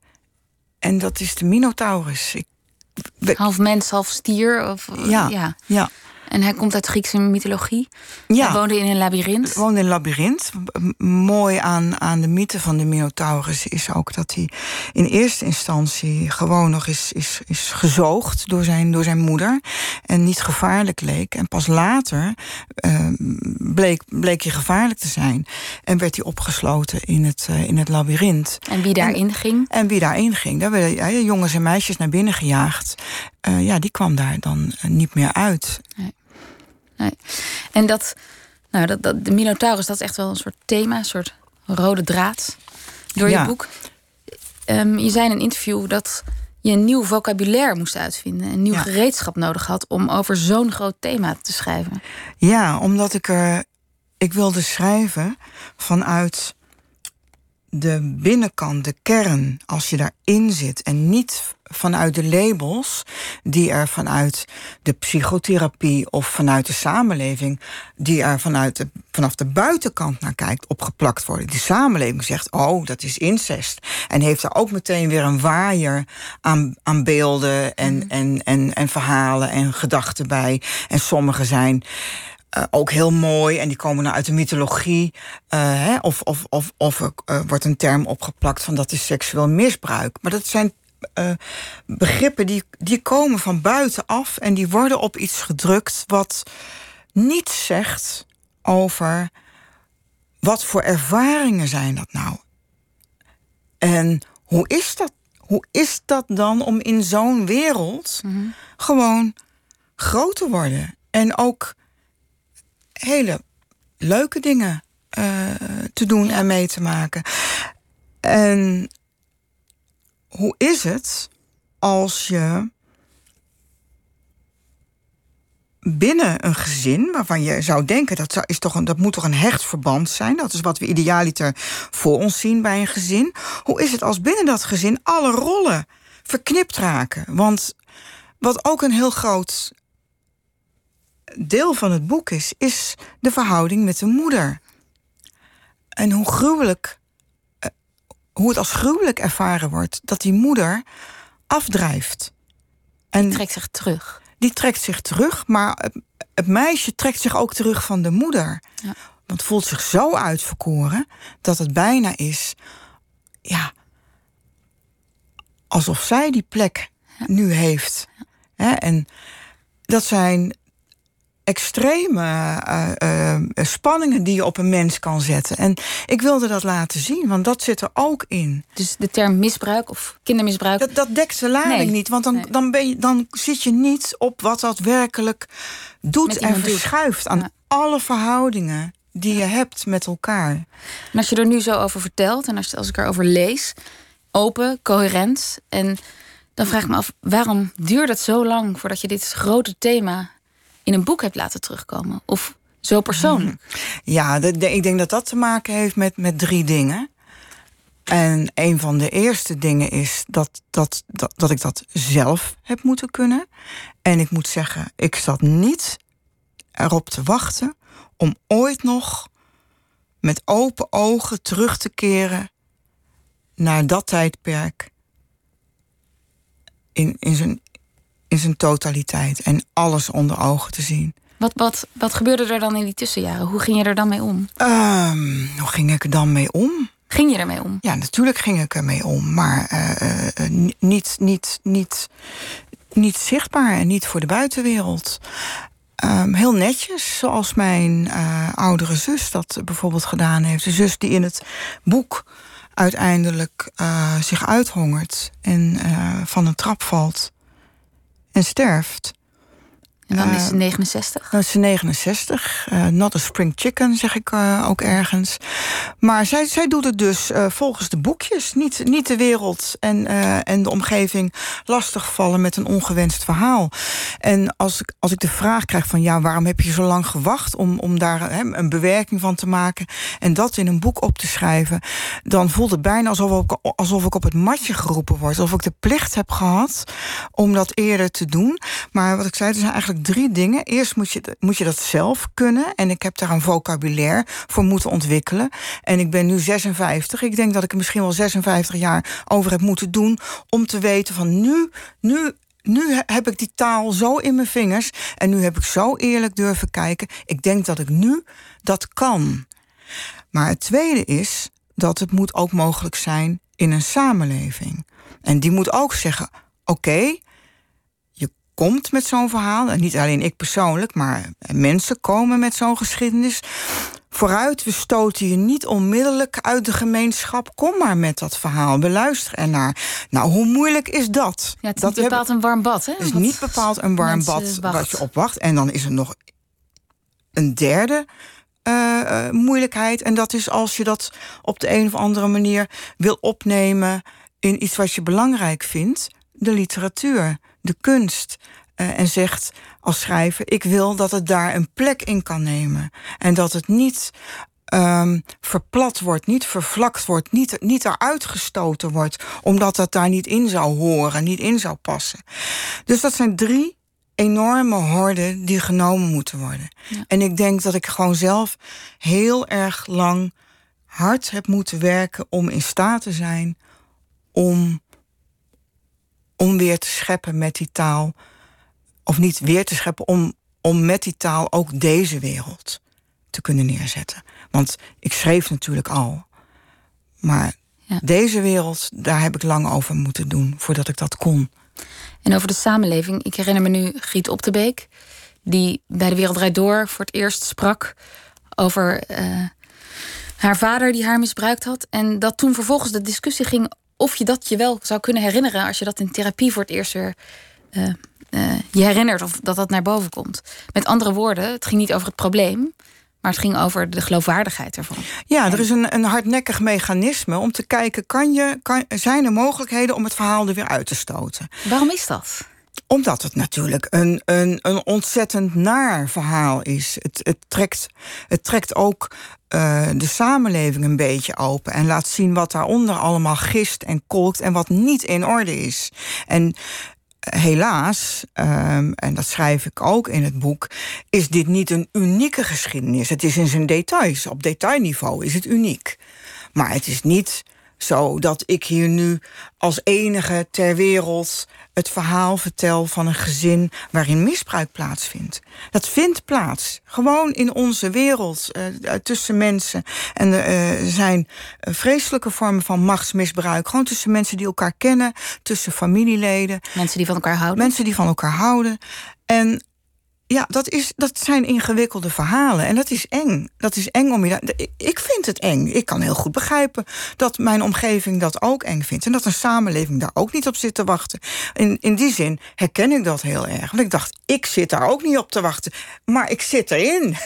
S3: En dat is de Minotaurus. Ik,
S2: half mens, half stier. Of,
S3: ja, ja. ja.
S2: En hij komt uit Griekse mythologie.
S3: Ja.
S2: Hij woonde in een labyrint.
S3: woonde in een labyrint. Mooi aan, aan de mythe van de Minotaurus is ook dat hij in eerste instantie gewoon nog is, is, is gezoogd door zijn, door zijn moeder. En niet gevaarlijk leek. En pas later eh, bleek, bleek hij gevaarlijk te zijn. En werd hij opgesloten in het, eh, in het labyrint.
S2: En wie daarin ging.
S3: En wie daarin ging, daar werden ja, jongens en meisjes naar binnen gejaagd. Eh, ja, die kwam daar dan eh, niet meer uit.
S2: Nee. En dat, nou, dat, dat, de Minotaurus, dat is echt wel een soort thema, een soort rode draad door
S3: Ja.
S2: je boek. Ehm, je zei in een interview dat je een nieuw vocabulaire moest uitvinden, een nieuw
S3: Ja.
S2: gereedschap nodig had om over zo'n groot thema te schrijven.
S3: Ja, omdat ik er. Ik wilde schrijven vanuit de binnenkant, de kern, als je daarin zit. En niet vanuit de labels die er vanuit de psychotherapie of vanuit de samenleving, die er vanuit de, vanaf de buitenkant naar kijkt, opgeplakt worden. Die samenleving zegt: Oh, dat is incest. En heeft er ook meteen weer een waaier aan, aan beelden en, en, en, en verhalen en gedachten bij. En sommige zijn. eh, ook heel mooi en die komen nou uit de mythologie. eh, hè, of of, of, of er eh, wordt een term opgeplakt van dat is seksueel misbruik. Maar dat zijn eh, begrippen die, die komen van buitenaf en die worden op iets gedrukt wat niets zegt over wat voor ervaringen zijn dat nou. En hoe is dat? Hoe is dat dan om in zo'n wereld gewoon groot te worden? En ook hele leuke dingen eh, te doen en mee te maken. En hoe is het als je binnen een gezin, waarvan je zou denken dat, is toch een, dat moet toch een hecht verband zijn, dat is wat we idealiter voor ons zien bij een gezin. Hoe is het als binnen dat gezin alle rollen verknipt raken? Want wat ook een heel groot deel van het boek is, is de verhouding met de moeder. En hoe gruwelijk, hoe het als gruwelijk ervaren wordt dat die moeder afdrijft. En
S2: Trekt zich terug.
S3: die trekt zich terug, maar het, meisje trekt zich ook terug van de moeder.
S2: Ja.
S3: Want voelt zich zo uitverkoren dat het bijna is, ja, alsof zij die plek nu heeft. Hè, en dat zijn extreme eh, eh, spanningen die je op een mens kan zetten. En ik wilde dat laten zien, want dat zit er ook in.
S2: Dus de term misbruik of kindermisbruik.
S3: Dat, dat dekt de lading
S2: Nee.
S3: niet, want dan,
S2: Nee.
S3: dan, ben je, dan zit je niet op wat dat werkelijk doet en verschuift aan
S2: Ja.
S3: alle verhoudingen die je hebt met elkaar.
S2: En als je er nu zo over vertelt en als, als ik erover lees, open, coherent. En dan vraag ik me af, waarom duurt het zo lang voordat je dit grote thema in een boek hebt laten terugkomen? Of zo persoonlijk?
S3: Ja, de, de- ik denk dat dat te maken heeft met, met drie dingen. En een van de eerste dingen is dat, dat, dat, dat ik dat zelf heb moeten kunnen. En ik moet zeggen, ik zat niet erop te wachten om ooit nog met open ogen terug te keren naar dat tijdperk in, in, zijn, in zijn totaliteit en alles onder ogen te zien.
S2: Wat, wat, wat gebeurde er dan in die tussenjaren? Hoe ging je er dan mee om?
S3: Ehm, hoe ging ik er dan mee om?
S2: Ging je ermee om?
S3: Ja, natuurlijk ging ik ermee om, maar eh, eh, eh, ni- niet, niet, niet, niet zichtbaar en niet voor de buitenwereld. Ehm, heel netjes, zoals mijn oudere zus dat bijvoorbeeld gedaan heeft. De zus die in het boek uiteindelijk zich uithongert en van een trap valt en sterft.
S2: En dan is
S3: Eh,
S2: ze 69.
S3: Dat is 69. eh, not a spring chicken, zeg ik eh, ook ergens. Maar zij, zij doet het dus eh, volgens de boekjes. Niet, niet de wereld en, eh, en de omgeving lastigvallen met een ongewenst verhaal. En als ik, als ik de vraag krijg van... ja, waarom heb je zo lang gewacht om, om daar een bewerking van te maken... en dat in een boek op te schrijven... dan voelt het bijna alsof ik, alsof ik op het matje geroepen word. Alsof ik de plicht heb gehad om dat eerder te doen. Maar wat ik zei, er zijn eigenlijk drie dingen. Eerst moet je, moet je dat zelf kunnen. En ik heb daar een vocabulaire voor moeten ontwikkelen. En ik ben nu 56. Ik denk dat ik er misschien wel 56 jaar over heb moeten doen... om te weten van nu, nu, nu he- heb ik die taal zo in mijn vingers. En nu heb ik zo eerlijk durven kijken. Ik denk dat ik nu dat kan. Maar het tweede is dat het moet ook mogelijk zijn in een samenleving. En die moet ook zeggen: oké, komt met zo'n verhaal. En niet alleen ik persoonlijk, maar mensen komen met zo'n geschiedenis. Vooruit, we stoten je niet onmiddellijk uit de gemeenschap. Kom maar met dat verhaal, we luisteren ernaar. Nou, hoe moeilijk is dat?
S2: Ja, het is
S3: dat
S2: niet bepaald een warm bad, hè?
S3: Het is
S2: Wat
S3: niet bepaald een warm bad
S2: wacht.
S3: wat je opwacht. En dan is er nog een derde eh, eh, moeilijkheid. En dat is als je dat op de een of andere manier wil opnemen in iets wat je belangrijk vindt: de literatuur, de kunst. Eh, en zegt als schrijver: ik wil dat het daar een plek in kan nemen. En dat het niet. ehm, verplat wordt, niet vervlakt wordt, niet, niet eruit gestoten wordt, omdat dat daar niet in zou horen, niet in zou passen. Dus dat zijn drie enorme horden die genomen moeten worden. En ik denk dat ik gewoon zelf heel erg lang hard heb moeten werken om in staat te zijn om, om weer te scheppen met die taal. Of niet weer te scheppen, om, om met die taal ook deze wereld te kunnen neerzetten. Want ik schreef natuurlijk al. Maar
S2: Ja.
S3: deze wereld, daar heb ik lang over moeten doen voordat ik dat kon.
S2: En over de samenleving. Ik herinner me nu Giet Op de Beek. Die bij de Wereld Draait Door voor het eerst sprak over eh, haar vader die haar misbruikt had. En dat toen vervolgens de discussie ging of je dat je wel zou kunnen herinneren als je dat in therapie voor het eerst weer eh, eh, je herinnert of dat dat naar boven komt. Met andere woorden, het ging niet over het probleem, maar het ging over de geloofwaardigheid ervan.
S3: Ja, er is een, een hardnekkig mechanisme om te kijken... Kan je, kan, zijn er mogelijkheden om het verhaal er weer uit te stoten?
S2: Waarom is dat?
S3: Omdat het natuurlijk een, een, een ontzettend naar verhaal is. Het, het, trekt, het trekt ook eh, de samenleving een beetje open... en laat zien wat daaronder allemaal gist en kolkt... en wat niet in orde is. En helaas, ehm, en dat schrijf ik ook in het boek, is dit niet een unieke geschiedenis. Het is in zijn details. Op detailniveau is het uniek. Maar het is niet zo dat ik hier nu als enige ter wereld het verhaal vertel van een gezin waarin misbruik plaatsvindt. Dat vindt plaats. Gewoon in onze wereld, eh, tussen mensen. En er eh, zijn eh, vreselijke vormen van machtsmisbruik. Gewoon tussen mensen die elkaar kennen, tussen familieleden.
S2: Mensen die van elkaar houden.
S3: Mensen die van elkaar houden. En ja, dat, is, dat zijn ingewikkelde verhalen. En dat is eng. Dat is eng om je. Ik vind het eng. Ik kan heel goed begrijpen dat mijn omgeving dat ook eng vindt. En dat een samenleving daar ook niet op zit te wachten. In, in die zin herken ik dat heel erg. Want ik dacht, ik zit daar ook niet op te wachten. Maar ik zit erin.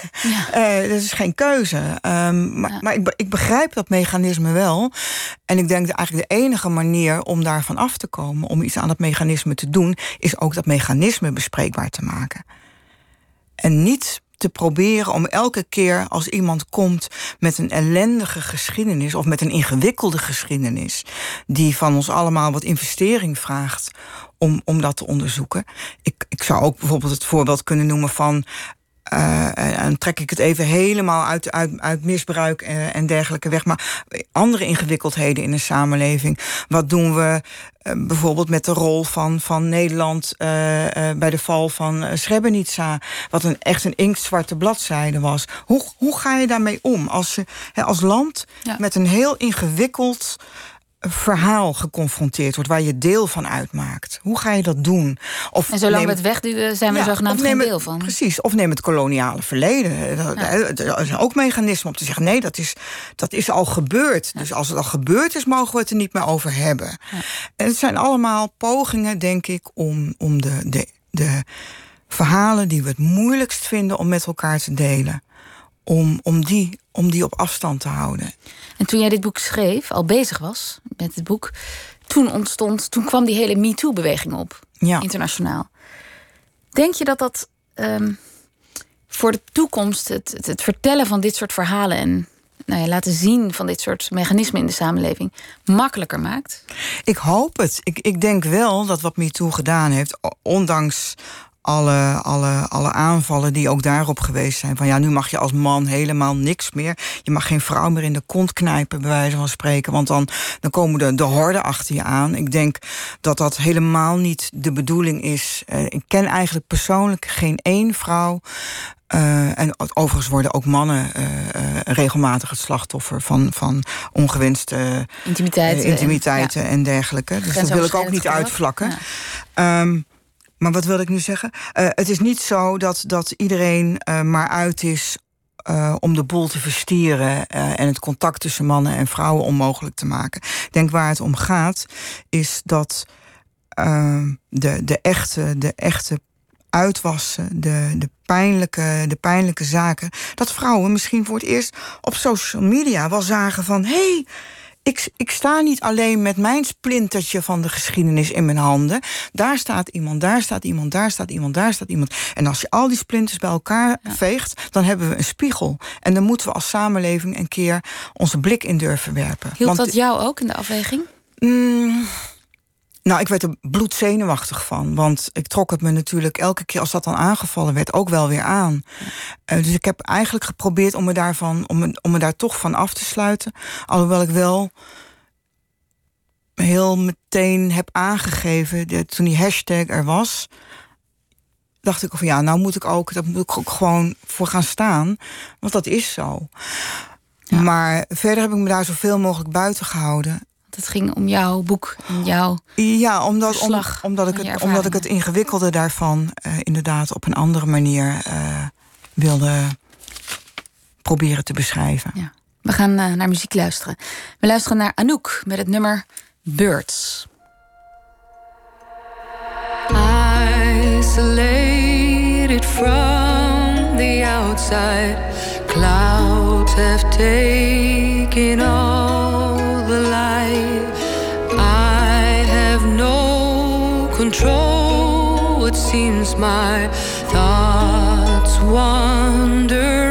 S3: Eh, dat is geen keuze. Ehm, maar maar ik, ik begrijp dat mechanisme wel. En ik denk dat eigenlijk de enige manier om daarvan af te komen, om iets aan dat mechanisme te doen, is ook dat mechanisme bespreekbaar te maken. En niet te proberen om elke keer als iemand komt met een ellendige geschiedenis of met een ingewikkelde geschiedenis, die van ons allemaal wat investering vraagt om, om dat te onderzoeken. Ik, ik zou ook bijvoorbeeld het voorbeeld kunnen noemen van. Eh, en en trek ik het even helemaal uit, uit, uit misbruik en, en dergelijke weg. Maar andere ingewikkeldheden in een samenleving. Wat doen we eh, bijvoorbeeld met de rol van, van Nederland eh, eh, bij de val van eh, Srebrenica? Wat een, echt een inktzwarte bladzijde was. Hoe, hoe ga je daarmee om als, je, hè, als land
S2: Ja.
S3: met een heel ingewikkeld verhaal geconfronteerd wordt... waar je deel van uitmaakt? Hoe ga je dat doen? Of
S2: En zolang
S3: neem-
S2: we het wegduwen, zijn we er
S3: ja,
S2: zogenaamd geen deel van.
S3: Precies, of neem het koloniale verleden. Er is ook mechanisme om te zeggen... nee, dat is, dat is al gebeurd. Dus als het al gebeurd is, mogen we het er niet meer over hebben. En het zijn allemaal pogingen, denk ik... om, om de, de, de verhalen die we het moeilijkst vinden om met elkaar te delen... om, om, die, om die op afstand te houden.
S2: En toen jij dit boek schreef, al bezig was met het boek, toen ontstond, toen kwam die hele MeToo-beweging op,
S3: Ja.
S2: internationaal. Denk je dat dat ehm, voor de toekomst het, het, het vertellen van dit soort verhalen en nou ja, laten zien van dit soort mechanismen in de samenleving makkelijker maakt?
S3: Ik hoop het. Ik, ik denk wel dat wat MeToo gedaan heeft, ondanks alle, alle, alle aanvallen die ook daarop geweest zijn. Van ja, nu mag je als man helemaal niks meer. Je mag geen vrouw meer in de kont knijpen, bij wijze van spreken. Want dan, dan komen de, de horden achter je aan. Ik denk dat dat helemaal niet de bedoeling is. Uh, ik ken eigenlijk persoonlijk geen één vrouw. Uh, en overigens worden ook mannen uh, regelmatig het slachtoffer van, van ongewenste
S2: intimiteiten,
S3: intimiteiten en, ja. en, dergelijke. Dus dat wil ik ook niet uitvlakken. Ja. Um, maar wat wil ik nu zeggen? Uh, het is niet zo dat, dat iedereen uh, maar uit is uh, om de boel te verstieren en het contact tussen mannen en vrouwen onmogelijk te maken. Ik denk waar het om gaat, is dat de, de, echte, de echte uitwassen, de, de, pijnlijke, de pijnlijke zaken, dat vrouwen misschien voor het eerst op social media wel zagen van hé. Hey, ik, ik sta niet alleen met mijn splintertje van de geschiedenis in mijn handen. Daar staat iemand, daar staat iemand, daar staat iemand, daar staat iemand. En als je al die splinters bij elkaar ja. veegt, dan hebben we een spiegel. En dan moeten we als samenleving een keer onze blik in durven werpen.
S2: Hield Want, dat jou ook in de afweging?
S3: Mm, nou, ik werd er bloedzenuwachtig van. Want ik trok het me natuurlijk elke keer als dat dan aangevallen werd ook wel weer aan. Uh, dus ik heb eigenlijk geprobeerd om me, daarvan, om, me, om me daar toch van af te sluiten. Alhoewel ik wel heel meteen heb aangegeven, toen die hashtag er was, dacht ik van ja, nou moet ik ook, dat moet ik ook gewoon voor gaan staan. Want dat is zo. Ja. Maar verder heb ik me daar zoveel mogelijk buiten gehouden.
S2: Het ging om jouw boek en jouw
S3: Ja, omdat, om, omdat, ik het, omdat ik het ingewikkelde daarvan uh, inderdaad op een andere manier uh, wilde proberen te beschrijven.
S2: Ja. We gaan uh, naar muziek luisteren. We luisteren naar Anouk met het nummer Birds.
S7: Isolated from the outside Clouds have taken all control It seems my thoughts wander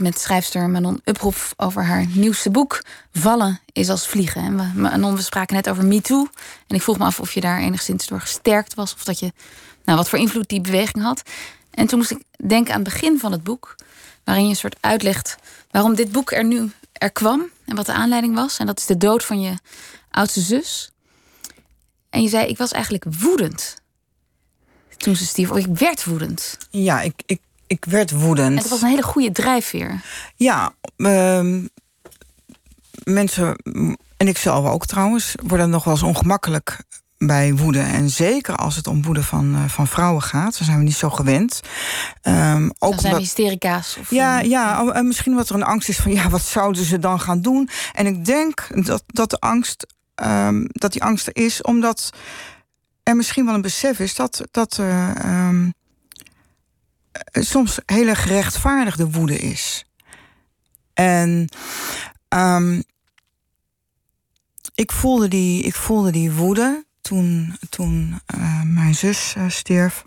S2: Met schrijfster Manon Uphoff over haar nieuwste boek... Vallen is als vliegen. En we, Manon, we spraken net over MeToo. En ik vroeg me af of je daar enigszins door gesterkt was... of dat je, nou, wat voor invloed die beweging had. En toen moest ik denken aan het begin van het boek... waarin je een soort uitlegt waarom dit boek er nu er kwam... en wat de aanleiding was. En dat is de dood van je oudste zus. En je zei, ik was eigenlijk woedend toen ze stierf. Of ik werd woedend.
S3: Ja, ik, ik, ik werd woedend.
S2: En het was een hele goede drijfveer.
S3: Ja, ehm, mensen, en ik zelf ook trouwens, worden nog wel eens ongemakkelijk bij woede. En zeker als het om woede van, eh, van vrouwen gaat. Dan zijn we niet zo gewend. Ehm, ook
S2: Dan zijn we hysterica's. Of,
S3: ja, ja, oh, en misschien wat er een angst is van ja, wat zouden ze dan gaan doen? En ik denk dat, dat de angst, ehm, dat die angst er is, omdat er misschien wel een besef is dat, dat eh, soms hele gerechtvaardigde woede is. En ehm, ik, voelde die, ik voelde die woede toen, toen eh, mijn zus eh, stierf.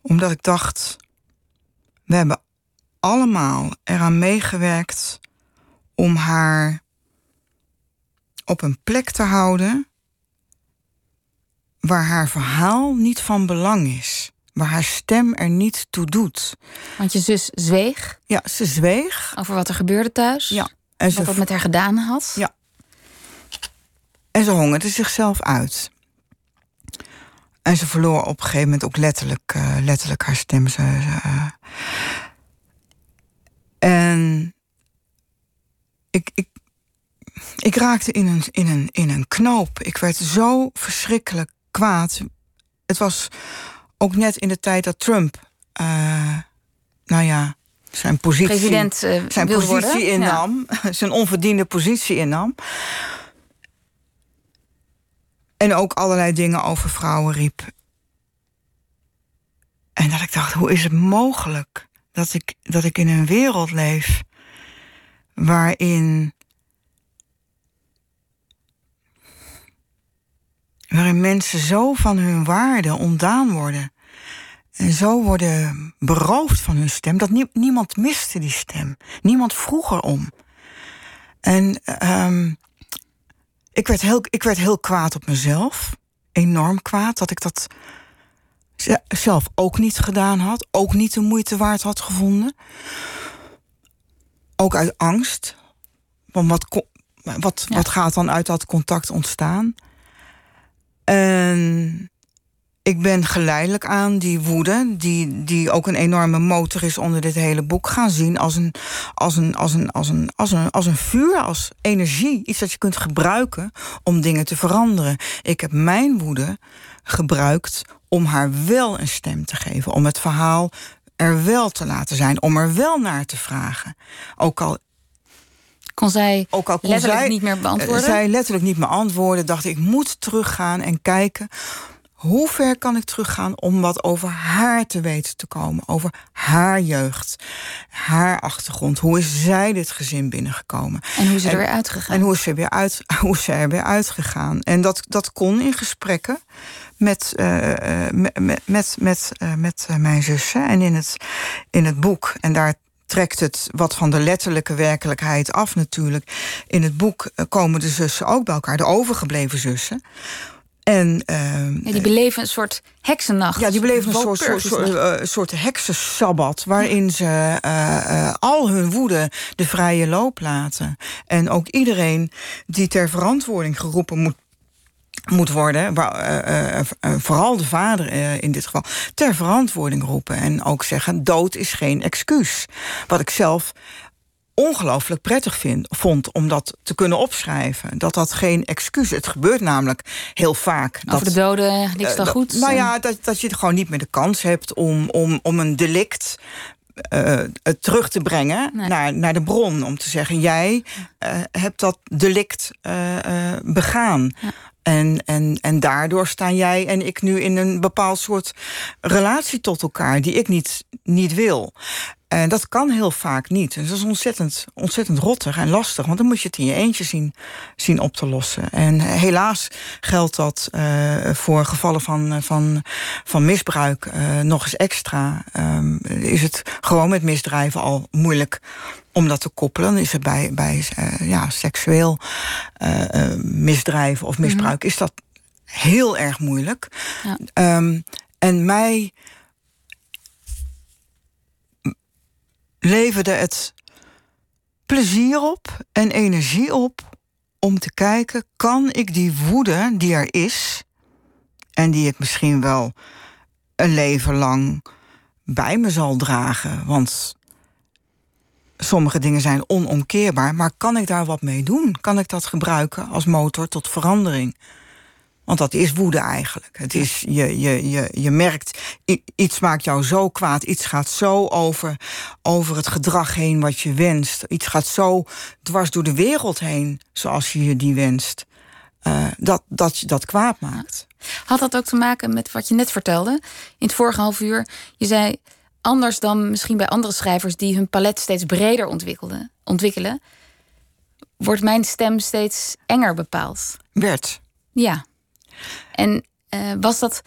S3: Omdat ik dacht, we hebben allemaal eraan meegewerkt om haar op een plek te houden waar haar verhaal niet van belang is. Waar haar stem er niet toe doet.
S2: Want je zus zweeg
S3: Ja, ze zweeg.
S2: over wat er gebeurde thuis.
S3: Ja. En
S2: Wat
S3: ze,
S2: dat met haar gedaan had.
S3: Ja. en ze hongerde zichzelf uit. En ze verloor op een gegeven moment ook letterlijk, eh, letterlijk haar stem. Ze, ze, eh, en ik, ik, ik raakte in een, in, een, in een knoop. Ik werd zo verschrikkelijk kwaad. Het was ook net in de tijd dat Trump, eh, nou ja, zijn positie
S2: President eh,
S3: zijn positie
S2: worden. Ja.
S3: innam, zijn onverdiende positie innam. En ook allerlei dingen over vrouwen riep. En dat ik dacht, hoe is het mogelijk dat ik, dat ik in een wereld leef waarin. Waarin mensen zo van hun waarde ontdaan worden. En zo worden beroofd van hun stem. Dat nie- niemand miste die stem. Niemand vroeg erom. En ehm, ik, werd heel, ik werd heel kwaad op mezelf. Enorm kwaad dat ik dat ze- zelf ook niet gedaan had. Ook niet de moeite waard had gevonden. Ook uit angst. Want wat, wat,
S2: Ja.
S3: wat gaat dan uit dat contact ontstaan? En ik ben geleidelijk aan die woede, die, die ook een enorme motor is onder dit hele boek, gaan zien als een, als een, als een, als een, als een, als een vuur, als energie. Iets dat je kunt gebruiken om dingen te veranderen. Ik heb mijn woede gebruikt om haar wel een stem te geven, om het verhaal er wel te laten zijn, om er wel naar te vragen. Ook al
S2: Kon zij
S3: ook al kon
S2: letterlijk
S3: zij,
S2: niet meer beantwoorden?
S3: eh, zij letterlijk niet meer antwoorden, dacht ik, moet teruggaan en kijken. Hoe ver kan ik teruggaan om wat over haar te weten te komen? Over haar jeugd, haar achtergrond. Hoe is zij dit gezin binnengekomen?
S2: en hoe is ze er weer uitgegaan?
S3: En hoe is ze, weer uit, hoe is ze er weer uitgegaan? En dat, dat kon in gesprekken met, eh, eh, met, met, met, met, met mijn zussen. En in het, in het boek, en daar trekt het wat van de letterlijke werkelijkheid af natuurlijk. In het boek eh, komen de zussen ook bij elkaar, de overgebleven zussen. En, ehm,
S2: Ja, die beleven een soort heksennacht.
S3: ja, die beleven een soort, soort, soort, eh, soort heksensabbat... waarin ze eh, al hun woede de vrije loop laten. En ook iedereen die ter verantwoording geroepen moet moet worden, waar, eh, eh, eh, vooral de vader in dit geval, ter verantwoording roepen. En ook zeggen, dood is geen excuus. Wat ik zelf ongelooflijk prettig vind, vond om dat te kunnen opschrijven. Dat dat geen excuus Het gebeurt namelijk heel vaak.
S2: Over
S3: dat,
S2: de doden, niks dan goed.
S3: Nou ja, dat, dat je gewoon niet meer de kans hebt om, om, om een delict het terug te brengen
S2: Nee.
S3: naar, naar de bron. Om te zeggen, jij hebt dat delict begaan. En, en, en daardoor staan jij en ik nu in een bepaald soort relatie tot elkaar... die ik niet, niet wil. En dat kan heel vaak niet. Dus dat is ontzettend, ontzettend rottig en lastig. Want dan moet je het in je eentje zien, zien op te lossen. En helaas geldt dat eh, voor gevallen van, eh, van, van misbruik eh, nog eens extra. Ehm, is het gewoon met misdrijven al moeilijk om dat te koppelen. Dan is het bij, bij eh, ja, seksueel eh, eh, misdrijven of misbruik... is dat heel erg moeilijk.
S2: Ja.
S3: Ehm, en mij leverde het plezier op en energie op om te kijken: kan ik die woede die er is en die ik misschien wel een leven lang bij me zal dragen? Want sommige dingen zijn onomkeerbaar, maar kan ik daar wat mee doen? Kan ik dat gebruiken als motor tot verandering? Want dat is woede eigenlijk. Het is, je, je, je, je merkt, iets maakt jou zo kwaad. Iets gaat zo over, over het gedrag heen wat je wenst. Iets gaat zo dwars door de wereld heen zoals je je die wenst. Eh, dat, dat je dat kwaad maakt.
S2: Had dat ook te maken met wat je net vertelde in het vorige half uur? Je zei anders dan misschien bij andere schrijvers die hun palet steeds breder ontwikkelden, ontwikkelen, wordt mijn stem steeds enger bepaald.
S3: Werd.
S2: Ja. En eh, was dat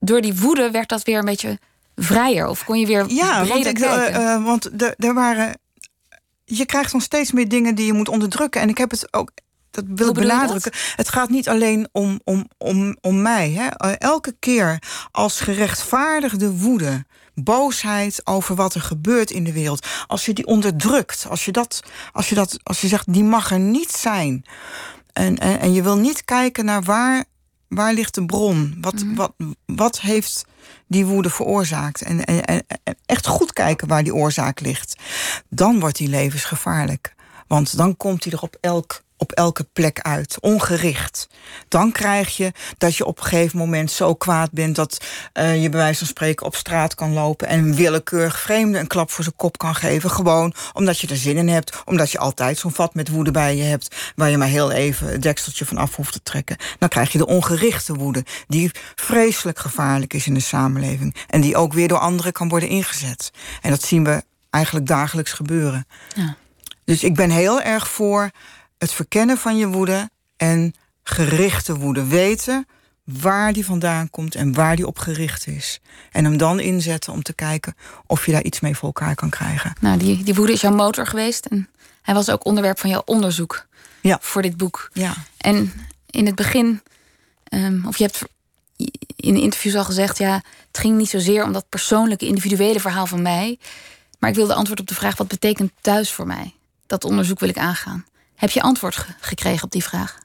S2: door die woede werd dat weer een beetje vrijer? Of kon je weer
S3: Ja,
S2: breder
S3: want, ik, eh, eh, want er- er waren. Je krijgt dan steeds meer dingen die je moet onderdrukken. En ik heb het ook. Dat wil ik benadrukken. Het gaat niet alleen om, om, om, om mij. Hè. Elke keer als gerechtvaardigde woede, boosheid over wat er gebeurt in de wereld. Als je die onderdrukt, als je, dat, als je, dat, als je zegt, die mag er niet zijn. En, en, en je wil niet kijken naar waar, waar ligt de bron? Wat, wat, wat heeft die woede veroorzaakt? En, en, en, en echt goed kijken waar die oorzaak ligt. Dan wordt die levensgevaarlijk. Want dan komt hij er op, elk, op elke plek uit, ongericht. Dan krijg je dat je op een gegeven moment zo kwaad bent... dat eh, je bij wijze van spreken op straat kan lopen... en een willekeurig vreemde een klap voor zijn kop kan geven. Gewoon omdat je er zin in hebt. Omdat je altijd zo'n vat met woede bij je hebt... waar je maar heel even het dekseltje van af hoeft te trekken. Dan krijg je de ongerichte woede... die vreselijk gevaarlijk is in de samenleving... en die ook weer door anderen kan worden ingezet. En dat zien we eigenlijk dagelijks gebeuren.
S2: Ja.
S3: Dus ik ben heel erg voor het verkennen van je woede en gerichte woede. Weten waar die vandaan komt en waar die op gericht is. En hem dan inzetten om te kijken of je daar iets mee voor elkaar kan krijgen.
S2: Nou, die, die woede is jouw motor geweest. En hij was ook onderwerp van jouw onderzoek
S3: Ja.
S2: voor dit boek.
S3: Ja,
S2: En in het begin, ehm, of je hebt in interviews al gezegd, ja, het ging niet zozeer om dat persoonlijke, individuele verhaal van mij. Maar ik wilde antwoord op de vraag: wat betekent thuis voor mij? Dat onderzoek wil ik aangaan. Heb je antwoord ge- gekregen op die vraag?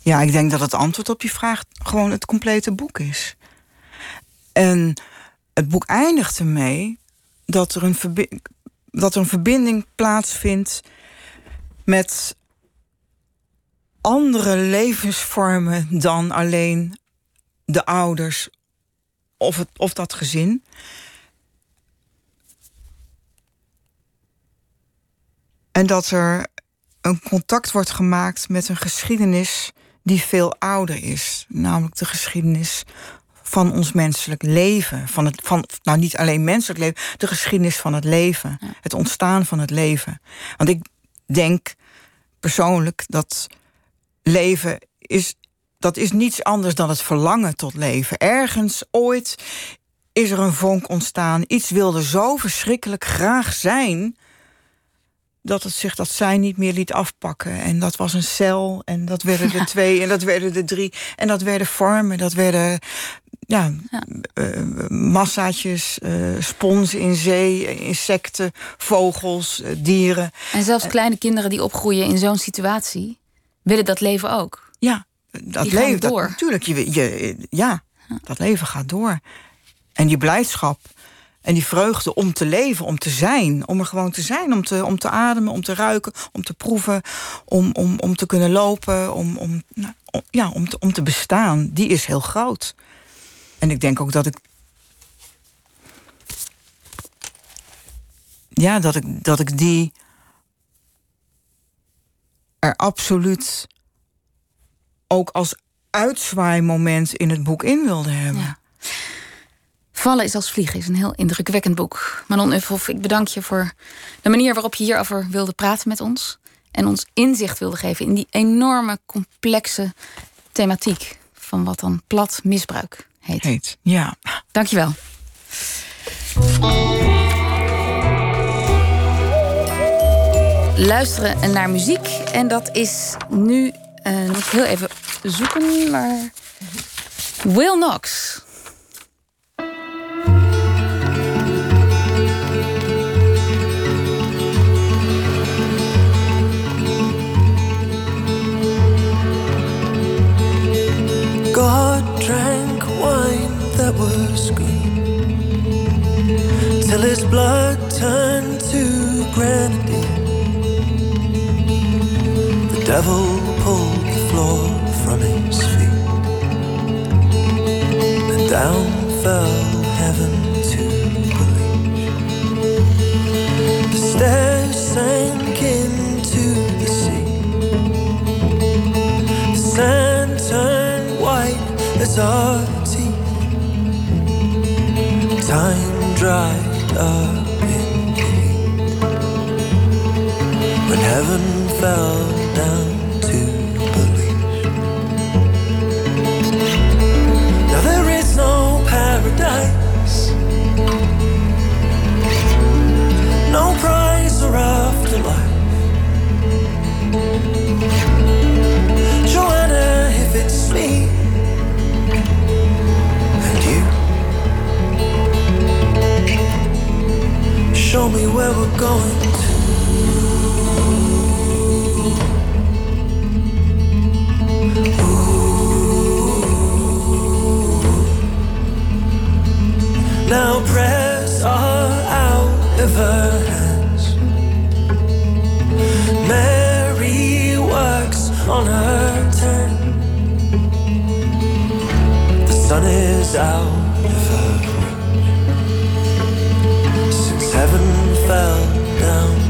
S3: ja, ik denk dat het antwoord op je vraag gewoon het complete boek is. En het boek eindigt ermee dat er een, dat er een verbinding plaatsvindt met andere levensvormen dan alleen de ouders of, of dat gezin. En dat er een contact wordt gemaakt met een geschiedenis die veel ouder is. Namelijk de geschiedenis van ons menselijk leven. Van het, van, nou, niet alleen menselijk leven, de geschiedenis van het leven. Het ontstaan van het leven. Want ik denk persoonlijk dat leven is. Dat is niets anders dan het verlangen tot leven. Ergens ooit is er een vonk ontstaan. Iets wilde zo verschrikkelijk graag zijn dat het zich dat zijn niet meer liet afpakken. En dat was een cel, en dat werden er twee, en dat werden er drie. En dat werden vormen, dat werden ja, eh, massaatjes, eh, spons in zee, insecten, vogels, eh, dieren.
S2: En zelfs kleine kinderen die opgroeien in zo'n situatie, willen dat leven ook.
S3: Ja, dat
S2: Die
S3: leven, dat,
S2: door.
S3: natuurlijk, je, je, ja, dat leven gaat door. En die blijdschap en die vreugde om te leven, om te zijn, om er gewoon te zijn, om te, om te ademen, om te ruiken, om te proeven, om, om, om te kunnen lopen, om, nou, om- ja, om, te, om te bestaan, die is heel groot. En ik denk ook dat ik. Ja, dat ik, dat ik die er absoluut ook als uitzwaaimoment in het boek in wilde hebben.
S2: Ja. Vallen is als vliegen is een heel indrukwekkend boek. Manon Ufhoff, ik bedank je voor de manier waarop je hierover wilde praten met ons. En ons inzicht wilde geven in die enorme, complexe thematiek van wat dan plat misbruik heet.
S3: Heet, ja.
S2: Dankjewel. Luisteren naar muziek. En dat is nu. eh moet ik heel even zoeken, maar. Will Knox.
S8: God drank wine that was good till his blood turned to grenadine. The devil pulled the floor from his feet, and down fell teeth. Time dried up in heat. When heaven fell down to believe. Now there is no paradise. No prize or afterlife. Joanna, if it's me show me where we're going to. Now prayers are out of her hands. Mary works on her turn. The sun is out fell down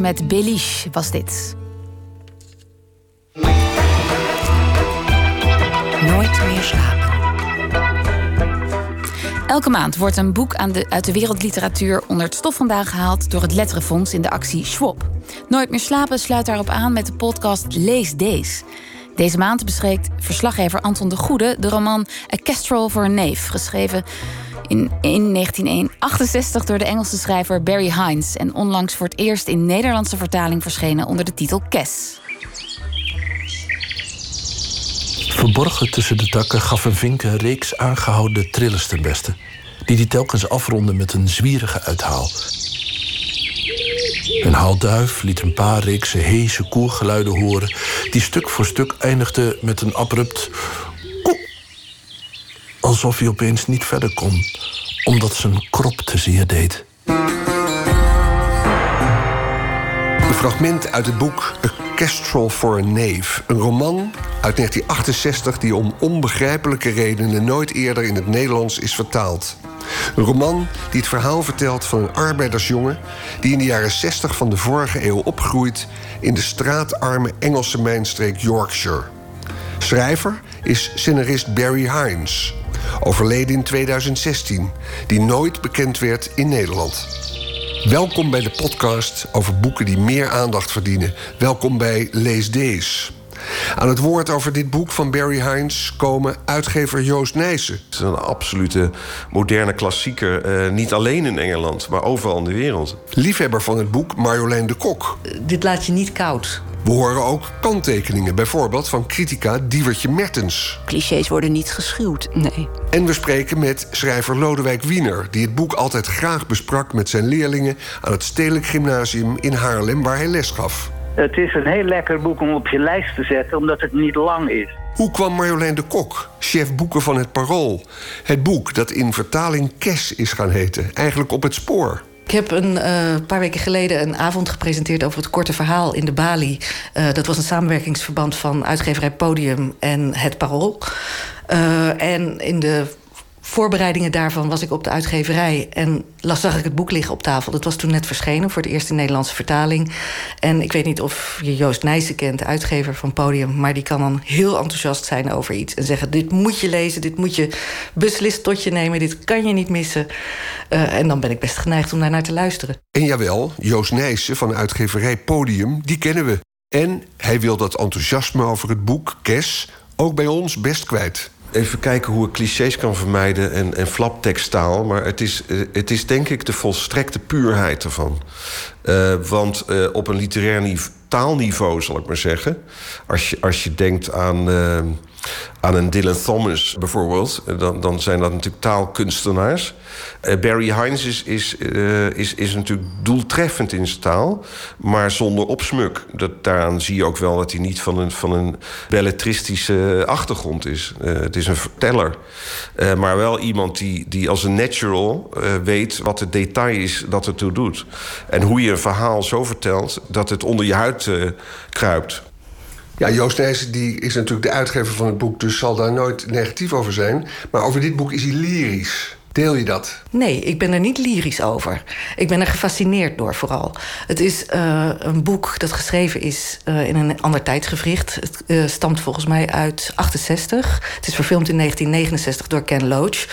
S2: Met Beliche was dit.
S1: Nooit meer slapen.
S2: Elke maand wordt een boek uit de wereldliteratuur onder het stof vandaan gehaald door het Letterenfonds in de actie Schwab. Nooit meer slapen sluit daarop aan met de podcast Lees Deze. Deze maand bespreekt verslaggever Anton de Goede de roman A Kestrel for a Neef, geschreven in, in 1968 door de Engelse schrijver Barry Hines en onlangs voor het eerst in Nederlandse vertaling verschenen onder de titel Kes.
S9: Verborgen tussen de takken gaf een vink een reeks aangehouden trillers ten beste. Die die telkens afronden met een zwierige uithaal. Een haalduif liet een paar reeksen heese koergeluiden horen... die stuk voor stuk eindigden met een abrupt... Alsof hij opeens niet verder kon, omdat zijn krop te zeer deed.
S10: Een fragment uit het boek A Kestrel for a Knave. Een roman uit 1968 die om onbegrijpelijke redenen nooit eerder in het Nederlands is vertaald. Een roman die het verhaal vertelt van een arbeidersjongen die in de jaren 60 van de vorige eeuw opgroeit in de straatarme Engelse mijnstreek Yorkshire. Schrijver is scenarist Barry Hines, overleden in 2016, die nooit bekend werd in Nederland. Welkom bij de podcast over boeken die meer aandacht verdienen. Welkom bij Lees Dees. Aan het woord over dit boek van Barry Hines komen uitgever Joost Nijssen.
S11: Het is een absolute moderne klassieker. eh, niet alleen in Engeland, maar overal in de wereld.
S10: Liefhebber van het boek Marjolein de Kok.
S12: Dit laat je niet koud.
S10: We horen ook kanttekeningen, bijvoorbeeld van critica Diewertje Mertens.
S13: Clichés worden niet geschuwd, nee.
S10: En we spreken met schrijver Lodewijk Wiener, die het boek altijd graag besprak met zijn leerlingen aan het Stedelijk Gymnasium in Haarlem, waar hij les gaf.
S14: Het is een heel lekker boek om op je lijst te zetten, omdat het niet lang is.
S10: Hoe kwam Marjolein de Kok, chef boeken van het Parool? Het boek dat in vertaling Kes is gaan heten, eigenlijk op het spoor.
S12: Ik heb een eh, paar weken geleden een avond gepresenteerd over het korte verhaal in de Bali. Eh, dat was een samenwerkingsverband van uitgeverij Podium en Het Parool. Eh, en in de voorbereidingen daarvan was ik op de uitgeverij en las, zag ik het boek liggen op tafel. Dat was toen net verschenen voor de eerste Nederlandse vertaling. En ik weet niet of je Joost Nijssen kent, de uitgever van Podium, maar die kan dan heel enthousiast zijn over iets en zeggen: Dit moet je lezen, dit moet je beslist tot je nemen, dit kan je niet missen. Uh, en dan ben ik best geneigd om daar naar te luisteren.
S10: En jawel, Joost Nijssen van de uitgeverij Podium, die kennen we. En hij wil dat enthousiasme over het boek Kes ook bij ons best kwijt
S11: even kijken hoe ik clichés kan vermijden en, en flapteksttaal. Maar het is, het is denk ik de volstrekte puurheid ervan. Uh, want uh, op een literair taalniveau, zal ik maar zeggen... als je, als je denkt aan, aan een Dylan Thomas bijvoorbeeld... dan, dan zijn dat natuurlijk taalkunstenaars. Barry Hines is, is, is, is natuurlijk doeltreffend in zijn taal... maar zonder opsmuk. Dat, daaraan zie je ook wel dat hij niet van een, van een belletristische achtergrond is. het is een verteller. maar wel iemand die, die als een natural weet wat het detail is dat ertoe doet. En hoe je een verhaal zo vertelt dat het onder je huid kruipt.
S10: Ja, Joost Nijssen die is natuurlijk de uitgever van het boek, dus zal daar nooit negatief over zijn. Maar over dit boek is hij lyrisch. Deel je dat?
S12: Nee, ik ben er niet lyrisch over. Ik ben er gefascineerd door vooral. Het is uh, een boek dat geschreven is uh, in een ander tijdsgevricht. Het uh, stamt volgens mij uit 68. Het is verfilmd in 1969 door Ken Loach.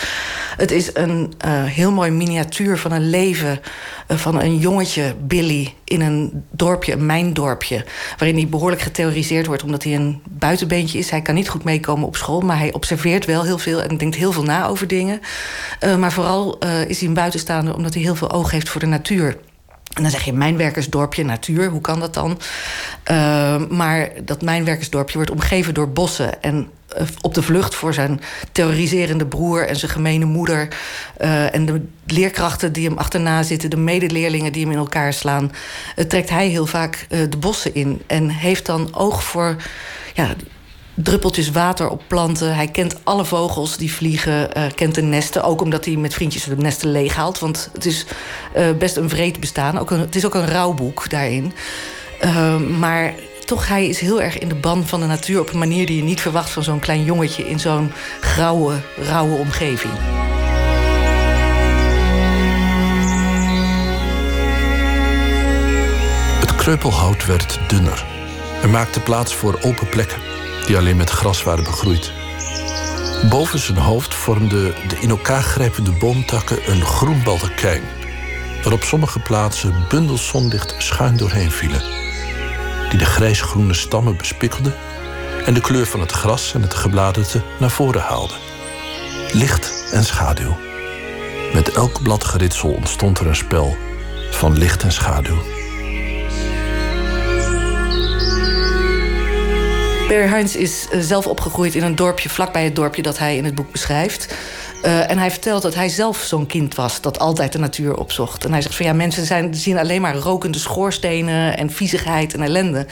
S12: Het is een heel mooi miniatuur van een leven van een jongetje, Billy, in een dorpje, een mijndorpje. Waarin hij behoorlijk getheoriseerd wordt omdat hij een buitenbeentje is. Hij kan niet goed meekomen op school, maar hij observeert wel heel veel en denkt heel veel na over dingen. Uh, maar vooral uh, is hij een buitenstaander omdat hij heel veel oog heeft voor de natuur. En dan zeg je mijnwerkersdorpje, natuur, hoe kan dat dan? Uh, maar dat mijnwerkersdorpje wordt omgeven door bossen. En op de vlucht voor zijn terroriserende broer en zijn gemene moeder. Uh, en de leerkrachten die hem achterna zitten, de medeleerlingen die hem in elkaar slaan. Uh, trekt hij heel vaak uh, de bossen in. En heeft dan oog voor ja, druppeltjes water op planten. Hij kent alle vogels die vliegen, kent de nesten. Ook omdat hij met vriendjes de nesten leeghaalt. Want het is best een vreed bestaan. Ook een, het is ook een rouwboek daarin. Maar toch, hij is heel erg in de ban van de natuur... op een manier die je niet verwacht van zo'n klein jongetje... in zo'n grauwe, rauwe omgeving.
S9: Het kreupelhout werd dunner. Er maakte plaats voor open plekken die alleen met gras waren begroeid. Boven zijn hoofd vormden de in elkaar grijpende boomtakken een groen baldakijn, waar op sommige plaatsen bundels zonlicht schuin doorheen vielen, die de grijsgroene stammen bespikkelden en de kleur van het gras en het gebladerte naar voren haalden. Licht en schaduw. Met elk bladgeritsel ontstond er een spel van licht en schaduw.
S12: Barry Hines is zelf opgegroeid in een dorpje vlakbij het dorpje dat hij in het boek beschrijft.
S3: Uh, en hij vertelt dat hij zelf zo'n kind was dat altijd de natuur opzocht. En hij zegt van ja, mensen zien alleen maar rokende schoorstenen en viezigheid en ellende.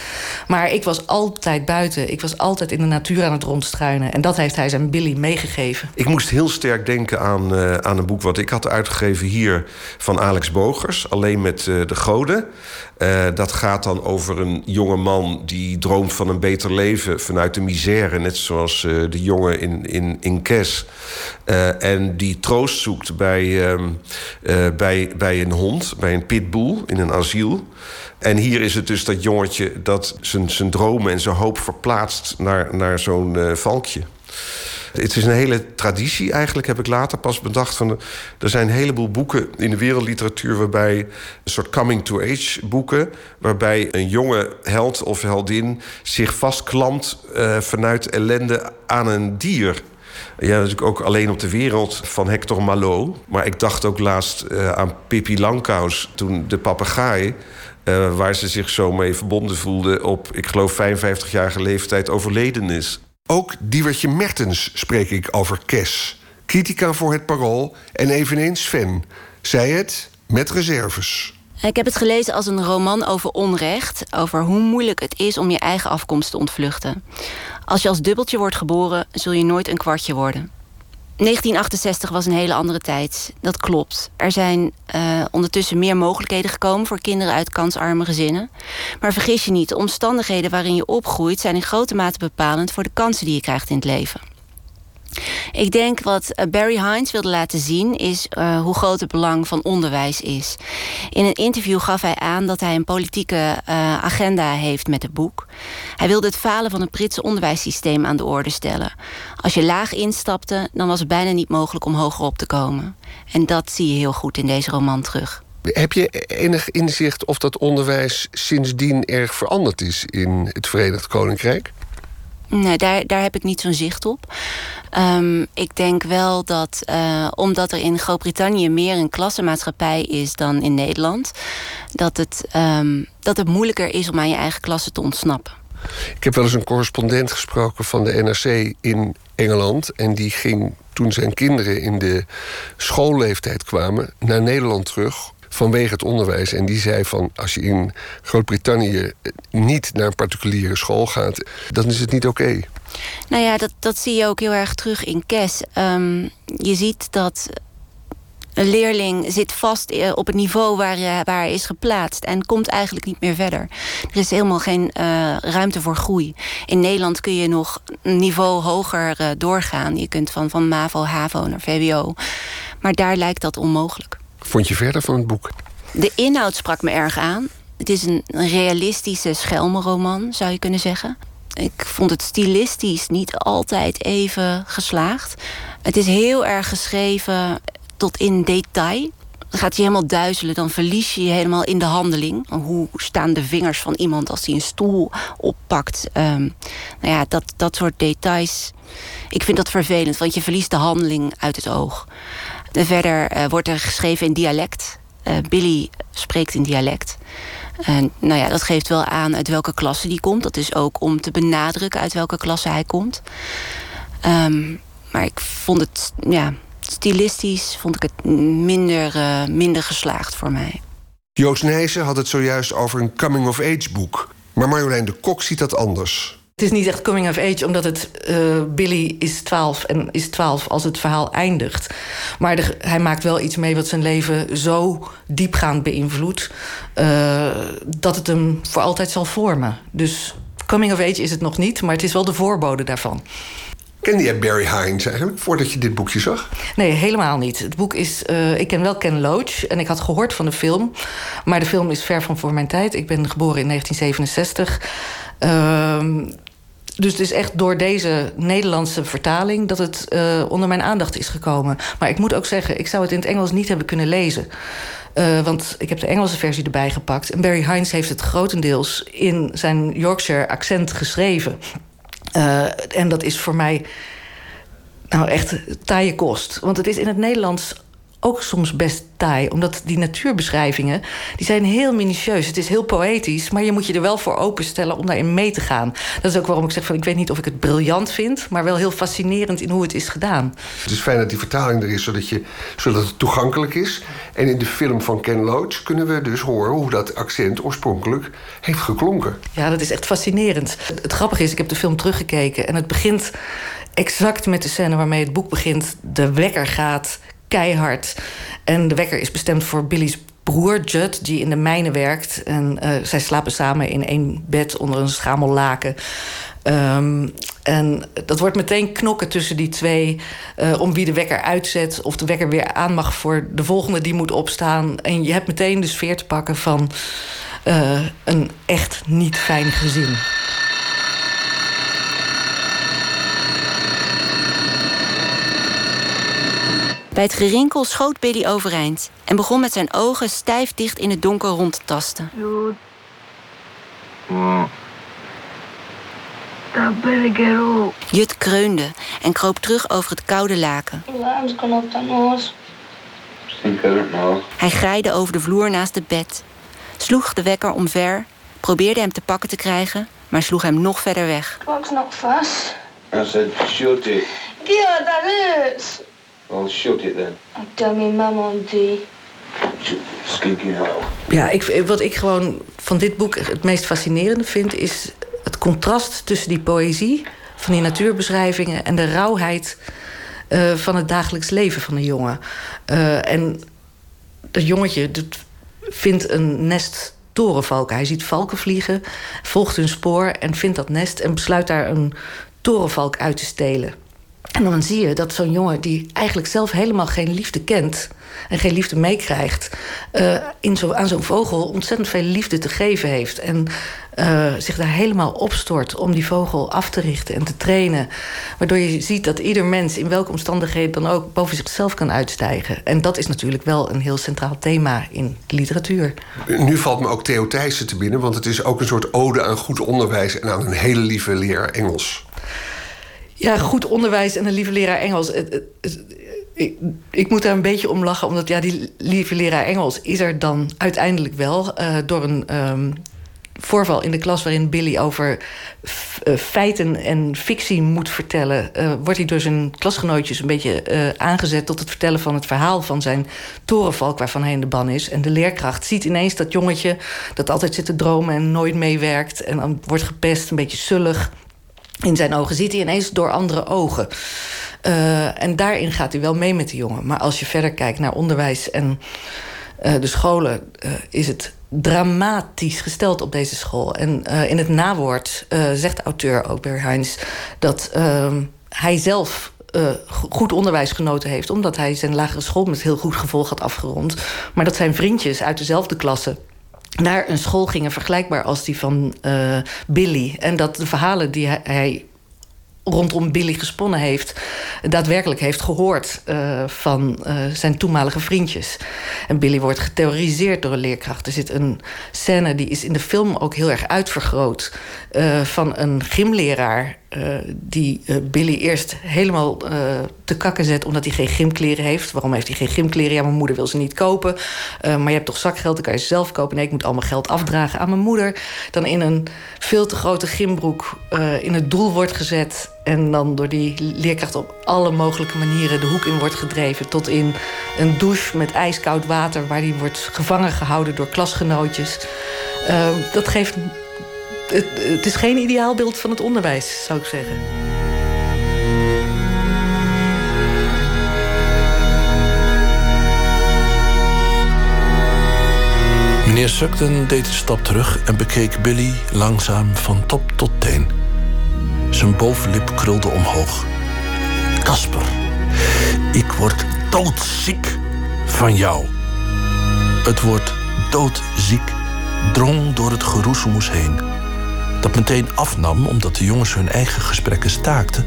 S3: Maar ik was altijd buiten. Ik was altijd in de natuur aan het rondstruinen. En dat heeft hij zijn Billy meegegeven.
S11: Ik moest heel sterk denken aan, uh, aan een boek wat ik had uitgegeven hier van Alex Bogers, alleen met uh, de goden. Dat gaat dan over een jonge man die droomt van een beter leven vanuit de misère, net zoals de jongen in, in, in Kes. Uh, en die troost zoekt bij, um, bij, bij een hond, bij een pitbull in een asiel. En hier is het dus dat jongetje dat zijn, zijn dromen en zijn hoop verplaatst naar, naar zo'n valkje. Het is een hele traditie eigenlijk, heb ik later pas bedacht. Van, er zijn een heleboel boeken in de wereldliteratuur... waarbij een soort coming-to-age boeken... waarbij een jonge held of heldin zich vastklampt... Vanuit ellende aan een dier... Ja, natuurlijk ook alleen op de wereld van Hector Malot. Maar ik dacht ook laatst uh, aan Pippi Langkous, toen de papegaai... Uh, waar ze zich zo mee verbonden voelde op, ik geloof, 55-jarige leeftijd overleden is.
S10: Ook Diewertje Mertens spreek ik over Kes. Critica voor het Parool en eveneens Sven. Zij het met reserves.
S15: Ik heb het gelezen als een roman over onrecht. Over hoe moeilijk het is om je eigen afkomst te ontvluchten. Als je als dubbeltje wordt geboren, zul je nooit een kwartje worden. 1968 was een hele andere tijd. Dat klopt. Er zijn uh, ondertussen meer mogelijkheden gekomen voor kinderen uit kansarme gezinnen. Maar vergis je niet, de omstandigheden waarin je opgroeit zijn in grote mate bepalend voor de kansen die je krijgt in het leven. Ik denk wat eh, Barry Hines wilde laten zien is uh, hoe groot het belang van onderwijs is. In een interview gaf hij aan dat hij een politieke uh, agenda heeft met het boek. Hij wilde het falen van het Britse onderwijssysteem aan de orde stellen. Als je laag instapte, dan was het bijna niet mogelijk om hoger op te komen. En dat zie je heel goed in deze roman terug.
S10: Heb je enig inzicht of dat onderwijs sindsdien erg veranderd is in het Verenigd Koninkrijk?
S15: Nee, daar, daar heb ik niet zo'n zicht op. Um, ik denk wel dat, uh, omdat er in Groot-Brittannië meer een klassenmaatschappij is dan in Nederland, dat het, um, dat het moeilijker is om aan je eigen klasse te ontsnappen.
S10: Ik heb wel eens een correspondent gesproken van de NRC in Engeland. En die ging toen zijn kinderen in de schoolleeftijd kwamen naar Nederland terug vanwege het onderwijs. En die zei van als je in Groot-Brittannië niet naar een particuliere school gaat, dan is het niet oké.
S15: Nou ja, dat, dat zie je ook heel erg terug in KES. Um, je ziet dat een leerling zit vast op het niveau waar, waar hij is geplaatst en komt eigenlijk niet meer verder. Er is helemaal geen ruimte voor groei. In Nederland kun je nog een niveau hoger doorgaan. Je kunt van, van MAVO, HAVO naar VWO. Maar daar lijkt dat onmogelijk.
S10: Vond je verder van het boek?
S15: De inhoud sprak me erg aan. Het is een realistische schelmenroman, zou je kunnen zeggen. Ik vond het stilistisch niet altijd even geslaagd. Het is heel erg geschreven tot in detail. Gaat je helemaal duizelen, dan verlies je je helemaal in de handeling. Hoe staan de vingers van iemand als hij een stoel oppakt? Um, nou ja, dat, dat soort details. Ik vind dat vervelend, want je verliest de handeling uit het oog. En verder uh, wordt er geschreven in dialect. Uh, Billy spreekt in dialect. En nou ja, dat geeft wel aan uit welke klasse die komt. Dat is ook om te benadrukken uit welke klasse hij komt. Um, maar ik vond het, ja, stilistisch vond ik het minder, uh, minder geslaagd voor mij.
S10: Joost Nijssen had het zojuist over een coming-of-age boek. Maar Marjolein de Kok ziet dat anders.
S3: Het is niet echt coming of age, omdat het uh, Billy is 12 en is 12 als het verhaal eindigt. Maar de, hij maakt wel iets mee wat zijn leven zo diepgaand beïnvloedt. Uh, dat het hem voor altijd zal vormen. Dus coming of age is het nog niet, maar het is wel de voorbode daarvan.
S10: Kende jij Barry Hines eigenlijk voordat je dit boekje zag?
S3: Nee, helemaal niet. Het boek is. Uh, ik ken wel Ken Loach en ik had gehoord van de film. Maar de film is ver van voor mijn tijd. Ik ben geboren in 1967. Uh, dus het is echt door deze Nederlandse vertaling dat het uh, onder mijn aandacht is gekomen. Maar ik moet ook zeggen, ik zou het in het Engels niet hebben kunnen lezen. Uh, want ik heb de Engelse versie erbij gepakt. En Barry Hines heeft het grotendeels in zijn Yorkshire accent geschreven. Uh, en dat is voor mij nou echt taaie kost. Want het is in het Nederlands ook soms best taai. Omdat die natuurbeschrijvingen, die zijn heel minutieus. Het is heel poëtisch, maar je moet je er wel voor openstellen om daarin mee te gaan. Dat is ook waarom ik zeg van ik weet niet of ik het briljant vind, maar wel heel fascinerend in hoe het is gedaan.
S10: Het is fijn dat die vertaling er is, zodat, je, zodat het toegankelijk is. En in de film van Ken Loach kunnen we dus horen hoe dat accent oorspronkelijk heeft geklonken.
S3: Ja, dat is echt fascinerend. Het, het grappige is, ik heb de film teruggekeken en het begint exact met de scène waarmee het boek begint. De wekker gaat keihard. En de wekker is bestemd voor Billy's broer Judd, die in de mijnen werkt. En eh, zij slapen samen in één bed onder een schamellaken. Ehm, en dat wordt meteen knokken tussen die twee eh, om wie de wekker uitzet of de wekker weer aan mag voor de volgende die moet opstaan. En je hebt meteen de sfeer te pakken van eh, een echt niet fijn gezin.
S15: Bij het gerinkel schoot Billy overeind en begon met zijn ogen stijf dicht in het donker rond te tasten. Jut kreunde en kroop terug over het koude laken. Hij graaide over de vloer naast het bed, sloeg de wekker omver, probeerde hem te pakken te krijgen, maar sloeg hem nog verder weg.
S7: Clock's not fast.
S16: I said, shoot it.
S7: That hurts.
S16: Well, shoot it then.
S7: I tell me mum on
S16: hell.
S3: Ja, ik, wat ik gewoon van dit boek het meest fascinerende vind, is het contrast tussen die poëzie van die natuurbeschrijvingen en de rauwheid eh, van het dagelijks leven van een jongen. Eh, en dat jongetje dat vindt een nest torenvalken. Hij ziet valken vliegen, volgt hun spoor en vindt dat nest en besluit daar een torenvalk uit te stelen. En dan zie je dat zo'n jongen die eigenlijk zelf helemaal geen liefde kent en geen liefde meekrijgt, eh, in zo, aan zo'n vogel ontzettend veel liefde te geven heeft. En eh, zich daar helemaal opstort om die vogel af te richten en te trainen. Waardoor je ziet dat ieder mens in welke omstandigheden dan ook boven zichzelf kan uitstijgen. En dat is natuurlijk wel een heel centraal thema in literatuur.
S10: Nu valt me ook Theo Thijssen te binnen, want het is ook een soort ode aan goed onderwijs en aan een hele lieve leraar Engels.
S3: Ja, goed onderwijs en een lieve leraar Engels. Ik, ik moet daar een beetje om lachen, omdat ja, die lieve leraar Engels is er dan uiteindelijk wel eh, door een ehm, voorval in de klas waarin Billy over eh, feiten en fictie moet vertellen, eh, wordt hij door zijn klasgenootjes een beetje aangezet tot het vertellen van het verhaal van zijn torenvalk waarvan hij in de ban is. En de leerkracht ziet ineens dat jongetje dat altijd zit te dromen en nooit meewerkt en dan wordt gepest, een beetje zullig in zijn ogen ziet hij ineens door andere ogen. Eh, en daarin gaat hij wel mee met de jongen. Maar als je verder kijkt naar onderwijs en eh, de scholen, eh, is het dramatisch gesteld op deze school. En in het nawoord zegt de auteur ook, Barry Hines, dat ehm, hij zelf. go- goed onderwijs genoten heeft, omdat hij zijn lagere school met heel goed gevolg had afgerond. Maar dat zijn vriendjes uit dezelfde klasse naar een school gingen vergelijkbaar als die van eh, Billy. En dat de verhalen die hij, hij rondom Billy gesponnen heeft, daadwerkelijk heeft gehoord eh, van eh, zijn toenmalige vriendjes. En Billy wordt getheoriseerd door een leerkracht. Er zit een scène die is in de film ook heel erg uitvergroot van een gymleraar. Eh, die eh, Billy eerst helemaal eh, te kakken zet omdat hij geen gymkleren heeft. Waarom heeft hij geen gymkleren? Ja, mijn moeder wil ze niet kopen. Maar je hebt toch zakgeld, dan kan je ze zelf kopen. Nee, ik moet allemaal geld afdragen aan mijn moeder. Dan in een veel te grote gymbroek in het doel wordt gezet. En dan door die leerkracht op alle mogelijke manieren de hoek in wordt gedreven. Tot in een douche met ijskoud water, waar die wordt gevangen gehouden door klasgenootjes. Dat geeft. Het, is geen ideaalbeeld van het onderwijs, zou ik zeggen.
S9: Meneer Sugden deed een stap terug en bekeek Billy langzaam van top tot teen. Zijn bovenlip krulde omhoog. Kasper, ik word doodziek van jou. Het woord doodziek drong door het geroezemoes heen. Dat meteen afnam omdat de jongens hun eigen gesprekken staakten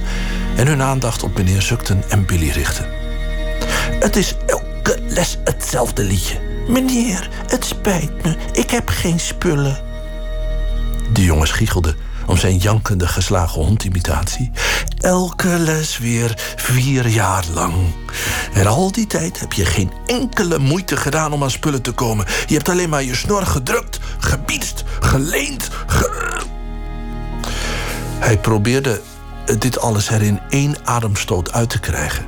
S9: en hun aandacht op meneer Sugden en Billy richtten. Het is elke les hetzelfde liedje. Meneer, het spijt me, ik heb geen spullen. De jongens giechelden, om zijn jankende geslagen hondimitatie. Elke les weer vier jaar lang. En al die tijd heb je geen enkele moeite gedaan om aan spullen te komen. Je hebt alleen maar je snor gedrukt, gebiedst, geleend, ge... Hij probeerde dit alles er in één ademstoot uit te krijgen.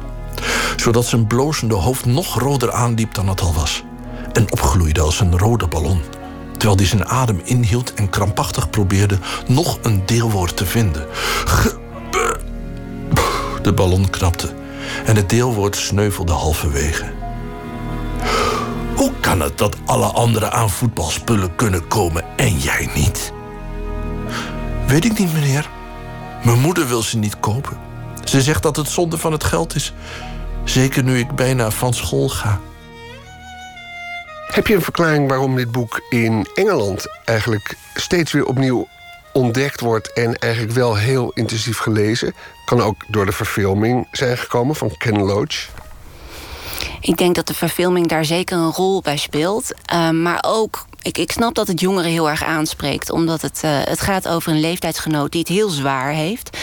S9: Zodat zijn blozende hoofd nog roder aanliep dan het al was. En opgloeide als een rode ballon. Terwijl hij zijn adem inhield en krampachtig probeerde nog een deelwoord te vinden. De ballon knapte en het deelwoord sneuvelde halverwege. Hoe kan het dat alle anderen aan voetbalspullen kunnen komen en jij niet? Weet ik niet, meneer. Mijn moeder wil ze niet kopen. Ze zegt dat het zonde van het geld is. Zeker nu ik bijna van school ga.
S10: Heb je een verklaring waarom dit boek in Engeland eigenlijk steeds weer opnieuw ontdekt wordt en eigenlijk wel heel intensief gelezen? Kan ook door de verfilming zijn gekomen van Ken Loach.
S15: Ik denk dat de verfilming daar zeker een rol bij speelt. Uh, maar ook, ik, ik snap dat het jongeren heel erg aanspreekt. Omdat het, uh, het gaat over een leeftijdsgenoot die het heel zwaar heeft.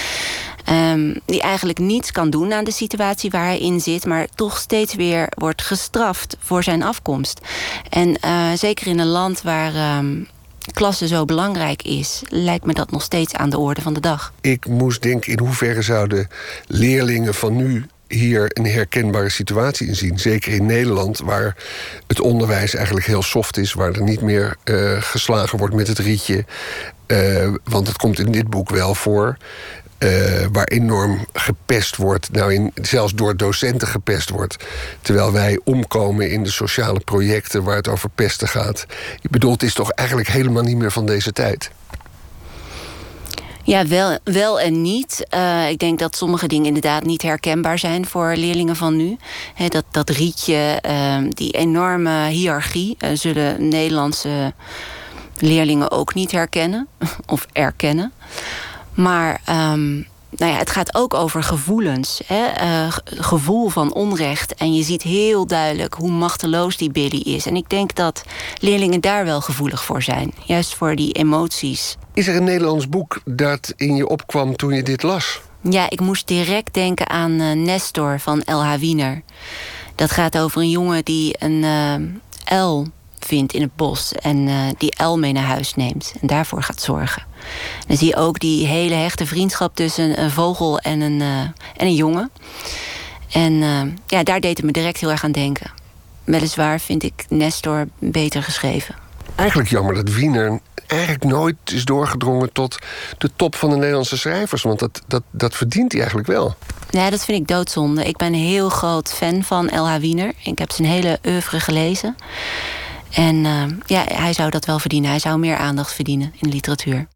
S15: Um, die eigenlijk niets kan doen aan de situatie waar hij in zit... maar toch steeds weer wordt gestraft voor zijn afkomst. En uh, zeker in een land waar... Um, klasse zo belangrijk is, lijkt me dat nog steeds aan de orde van de dag.
S10: Ik moest denken, in hoeverre zouden leerlingen van nu hier een herkenbare situatie in zien. Zeker in Nederland, waar het onderwijs eigenlijk heel soft is... waar er niet meer uh, geslagen wordt met het rietje. Uh, want het komt in dit boek wel voor... Uh, waar enorm gepest wordt, nou in, zelfs door docenten gepest wordt. Terwijl wij omkomen in de sociale projecten waar het over pesten gaat. Ik bedoel, het is toch eigenlijk helemaal niet meer van deze tijd.
S15: Ja, wel, wel en niet. Uh, ik denk dat sommige dingen inderdaad niet herkenbaar zijn voor leerlingen van nu. Dat, dat rietje, uh, die enorme hiërarchie, uh, zullen Nederlandse leerlingen ook niet herkennen of erkennen. Maar um, nou ja, het gaat ook over gevoelens. Hè? Uh, gevoel van onrecht. En je ziet heel duidelijk hoe machteloos die Billy is. En ik denk dat leerlingen daar wel gevoelig voor zijn. Juist voor die emoties.
S10: Is er een Nederlands boek dat in je opkwam toen je dit las?
S15: Ja, ik moest direct denken aan uh, Nestor van L.H. Wiener. Dat gaat over een jongen die een uh, L vindt in het bos en die El mee naar huis neemt en daarvoor gaat zorgen. Dan zie je ook die hele hechte vriendschap tussen een vogel en een, uh, en een jongen. En uh, ja, daar deed het me direct heel erg aan denken. Weliswaar vind ik Nestor beter geschreven.
S10: Eigenlijk jammer dat Wiener eigenlijk nooit is doorgedrongen tot de top van de Nederlandse schrijvers. Want dat, dat, dat verdient hij eigenlijk wel.
S15: Ja, dat vind ik doodzonde. Ik ben een heel groot fan van L.H. Wiener. Ik heb zijn hele oeuvre gelezen. En uh, ja, hij zou dat wel verdienen. Hij zou meer aandacht verdienen in de literatuur.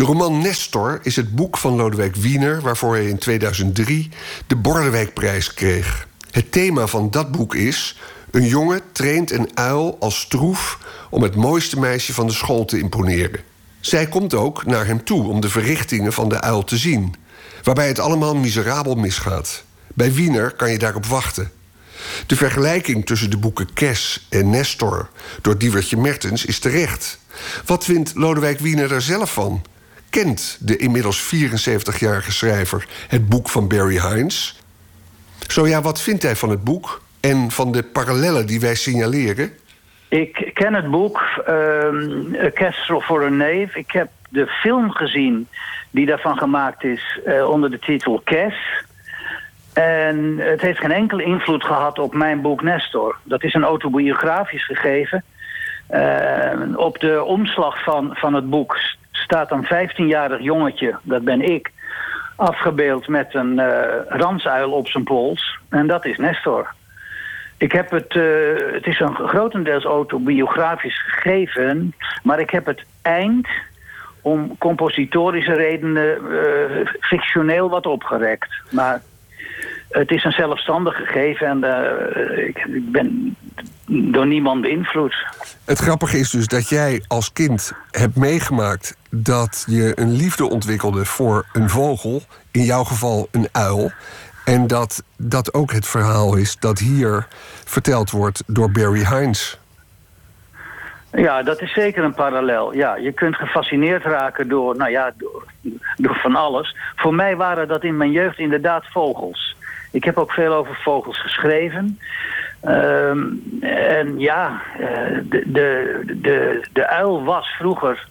S10: De roman Nestor is het boek van Lodewijk Wiener... waarvoor hij in 2003 de Bordewijkprijs kreeg. Het thema van dat boek is... een jongen traint een uil als stroef... om het mooiste meisje van de school te imponeren. Zij komt ook naar hem toe om de verrichtingen van de uil te zien... waarbij het allemaal miserabel misgaat. Bij Wiener kan je daarop wachten... De vergelijking tussen de boeken Kes en Nestor door Diewertje Mertens is terecht. Wat vindt Lodewijk Wiener er zelf van? Kent de inmiddels 74-jarige schrijver het boek van Barry Hines? Zo ja, wat vindt hij van het boek en van de parallellen die wij signaleren?
S14: Ik ken het boek uh, Kestrel voor een neef. Ik heb de film gezien die daarvan gemaakt is uh, onder de titel Kes. En het heeft geen enkele invloed gehad op mijn boek Nestor. Dat is een autobiografisch gegeven. Uh, op de omslag van, van het boek staat een 15-jarig jongetje, dat ben ik, afgebeeld met een uh, ransuil op zijn pols. En dat is Nestor. Ik heb het, uh, het is een grotendeels autobiografisch gegeven, maar ik heb het eind om compositorische redenen uh, fictioneel wat opgerekt. Maar het is een zelfstandig gegeven en uh, ik, ik, ben door niemand beïnvloed.
S10: Het grappige is dus dat jij als kind hebt meegemaakt dat je een liefde ontwikkelde voor een vogel, in jouw geval een uil. En dat dat ook het verhaal is dat hier verteld wordt door Barry Hines.
S14: Ja, dat is zeker een parallel. Ja, je kunt gefascineerd raken door, nou ja, door, door van alles. Voor mij waren dat in mijn jeugd inderdaad vogels. Ik heb ook veel over vogels geschreven. Ehm, en ja, eh, de, de, de, de uil was vroeger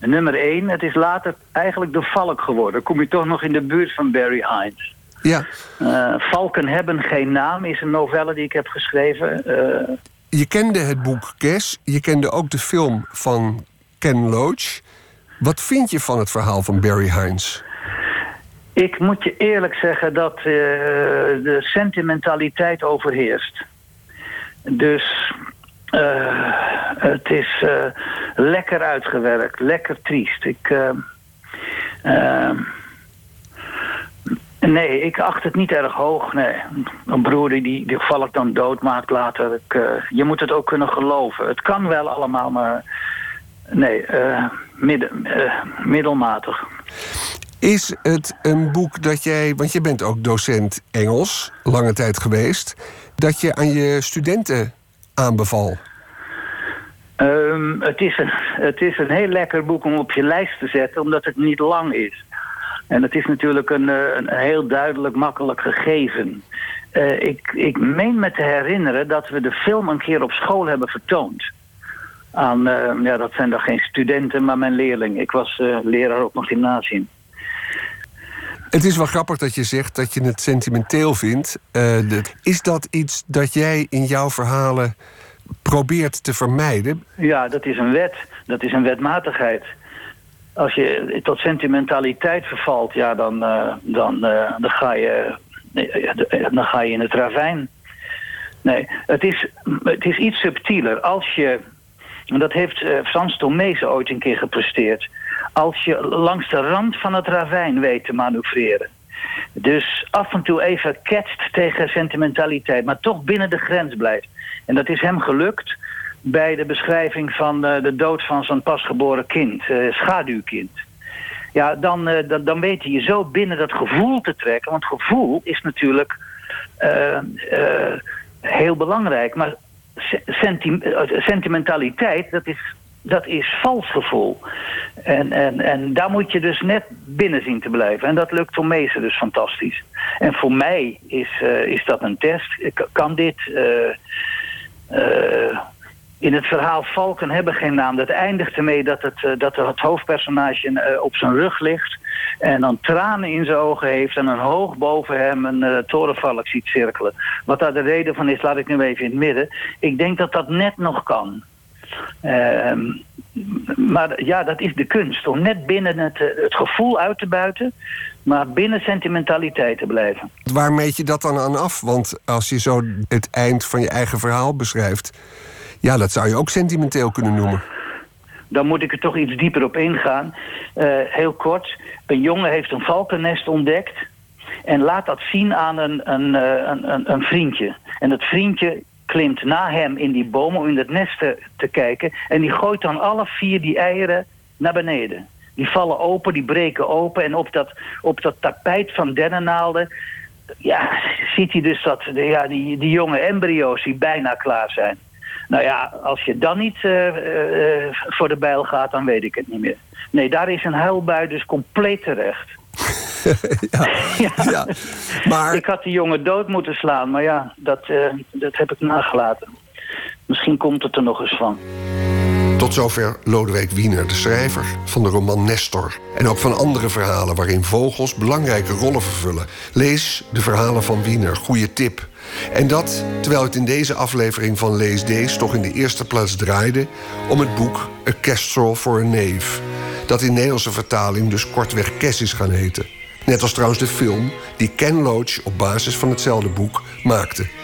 S14: nummer één. Het is later eigenlijk de valk geworden. Kom je toch nog in de buurt van Barry Hines.
S10: Ja.
S14: Eh, Valken hebben geen naam is een novelle die ik heb geschreven. Eh,
S10: Je kende het boek Kes, je kende ook de film van Ken Loach. Wat vind je van het verhaal van Barry Hines?
S14: Ik moet je eerlijk zeggen dat eh, de sentimentaliteit overheerst. Dus eh, het is eh, lekker uitgewerkt, lekker triest. Ik, nee, ik acht het niet erg hoog. Nee. Een broer die, die, valk dan doodmaakt later. Ik, je moet het ook kunnen geloven. Het kan wel allemaal, maar nee, midden, middelmatig.
S10: Is het een boek dat jij, want je bent ook docent Engels, lange tijd geweest, dat je aan je studenten aanbeval?
S14: Ehm, het, is een, het is een heel lekker boek om op je lijst te zetten, omdat het niet lang is. En het is natuurlijk een, eh, een heel duidelijk, makkelijk gegeven. Eh, ik, ik meen me te herinneren dat we de film een keer op school hebben vertoond. Aan, eh, ja, dat zijn dan geen studenten, maar mijn leerling. Ik was eh, leraar op een gymnasium.
S10: Het is wel grappig dat je zegt dat je het sentimenteel vindt. Eh, is dat iets dat jij in jouw verhalen probeert te vermijden?
S14: Ja, dat is een wet. Dat is een wetmatigheid. Als je tot sentimentaliteit vervalt, ja, dan, eh, dan, eh, dan, ga je, dan ga je in het ravijn. Nee, het is, het is iets subtieler. Als je, en dat heeft eh, Frans Tomezen ooit een keer gepresteerd. Als je langs de rand van het ravijn weet te manoeuvreren. Dus af en toe even ketst tegen sentimentaliteit, maar toch binnen de grens blijft. En dat is hem gelukt bij de beschrijving van eh, de dood van zijn pasgeboren kind, eh, schaduwkind. Ja, dan, eh, dan, dan weet hij je zo binnen dat gevoel te trekken. Want gevoel is natuurlijk heel belangrijk. Maar se- senti- sentimentaliteit, dat is, dat is vals gevoel. En, en, en daar moet je dus net binnen zien te blijven. En dat lukt voor meesten dus fantastisch. En voor mij is, eh, is dat een test. Kan dit... eh, eh, in het verhaal Valken hebben geen naam. Dat eindigt ermee dat het, dat het hoofdpersonage op zijn rug ligt. En dan tranen in zijn ogen heeft. En dan hoog boven hem een eh, torenvalk ziet cirkelen. Wat daar de reden van is, laat ik nu even in het midden. Ik denk dat dat net nog kan. Ehm, maar ja, dat is de kunst. Om net binnen het, eh, het gevoel uit te buiten. Maar binnen sentimentaliteit te blijven.
S10: Waar meet je dat dan aan af? Want als je zo het eind van je eigen verhaal beschrijft... ja, dat zou je ook sentimenteel kunnen noemen.
S14: dan moet ik er toch iets dieper op ingaan. Eh, heel kort, een jongen heeft een valkennest ontdekt... en laat dat zien aan een, een, eh, een, een, een vriendje. En dat vriendje klimt na hem in die boom om in het nest te, kijken... en die gooit dan alle vier die eieren naar beneden. Die vallen open, die breken open... en op dat, op dat tapijt van dennennaalden... ja, ziet hij dus dat ja, die, die jonge embryo's die bijna klaar zijn... Nou ja, als je dan niet eh, eh, voor de bijl gaat, dan weet ik het niet meer. Nee, daar is een huilbui dus compleet terecht. ja.
S10: Maar...
S14: Ik had die jongen dood moeten slaan, maar ja, dat, eh, dat heb ik nagelaten. Misschien komt het er nog eens van.
S10: Tot zover Lodewijk Wiener, de schrijver van de roman Nestor. En ook van andere verhalen waarin vogels belangrijke rollen vervullen. Lees de verhalen van Wiener, goede tip. En dat terwijl het in deze aflevering van Lees Deze toch in de eerste plaats draaide om het boek A Kestrel for a Knave. Dat in Nederlandse vertaling dus kortweg Kes is gaan heten. Net als trouwens de film die Ken Loach op basis van hetzelfde boek maakte.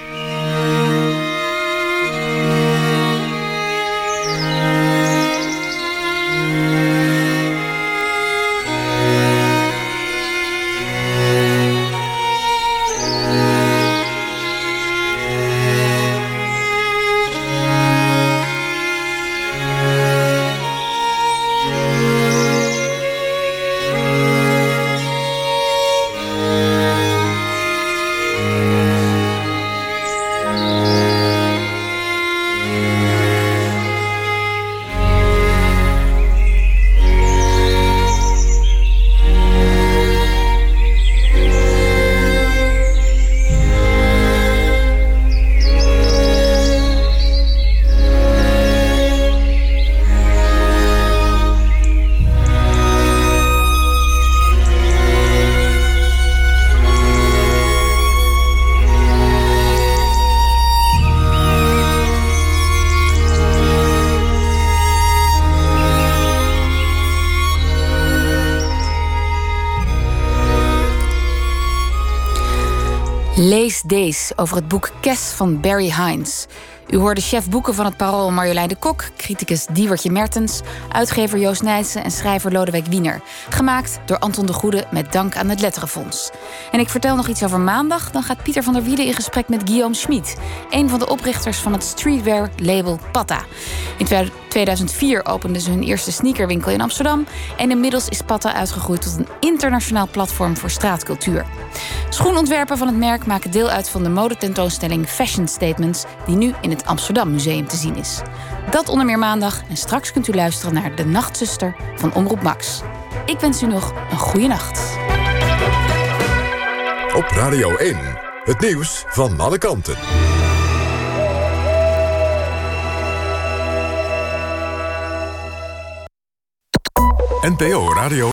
S2: Over het boek Kes van Barry Hines. U hoorde chef boeken van het Parool Marjolein de Kok, criticus Diewertje Mertens, uitgever Joost Nijssen en schrijver Lodewijk Wiener. Gemaakt door Anton de Goede met dank aan het Letterenfonds. En ik vertel nog iets over maandag, dan gaat Pieter van der Wielen in gesprek met Guillaume Schmid, een van de oprichters van het streetwear label Patta. In 2004 openden ze hun eerste sneakerwinkel in Amsterdam en inmiddels is Patta uitgegroeid tot een internationaal platform voor straatcultuur. Schoenontwerpen van het merk maken deel uit van de modetentoonstelling Fashion Statements, die nu in het Amsterdam Museum te zien is. Dat onder meer maandag en straks kunt u luisteren naar De Nachtzuster van Omroep Max. Ik wens u nog een goede nacht.
S5: Op Radio 1, het nieuws van alle kanten. NPO Radio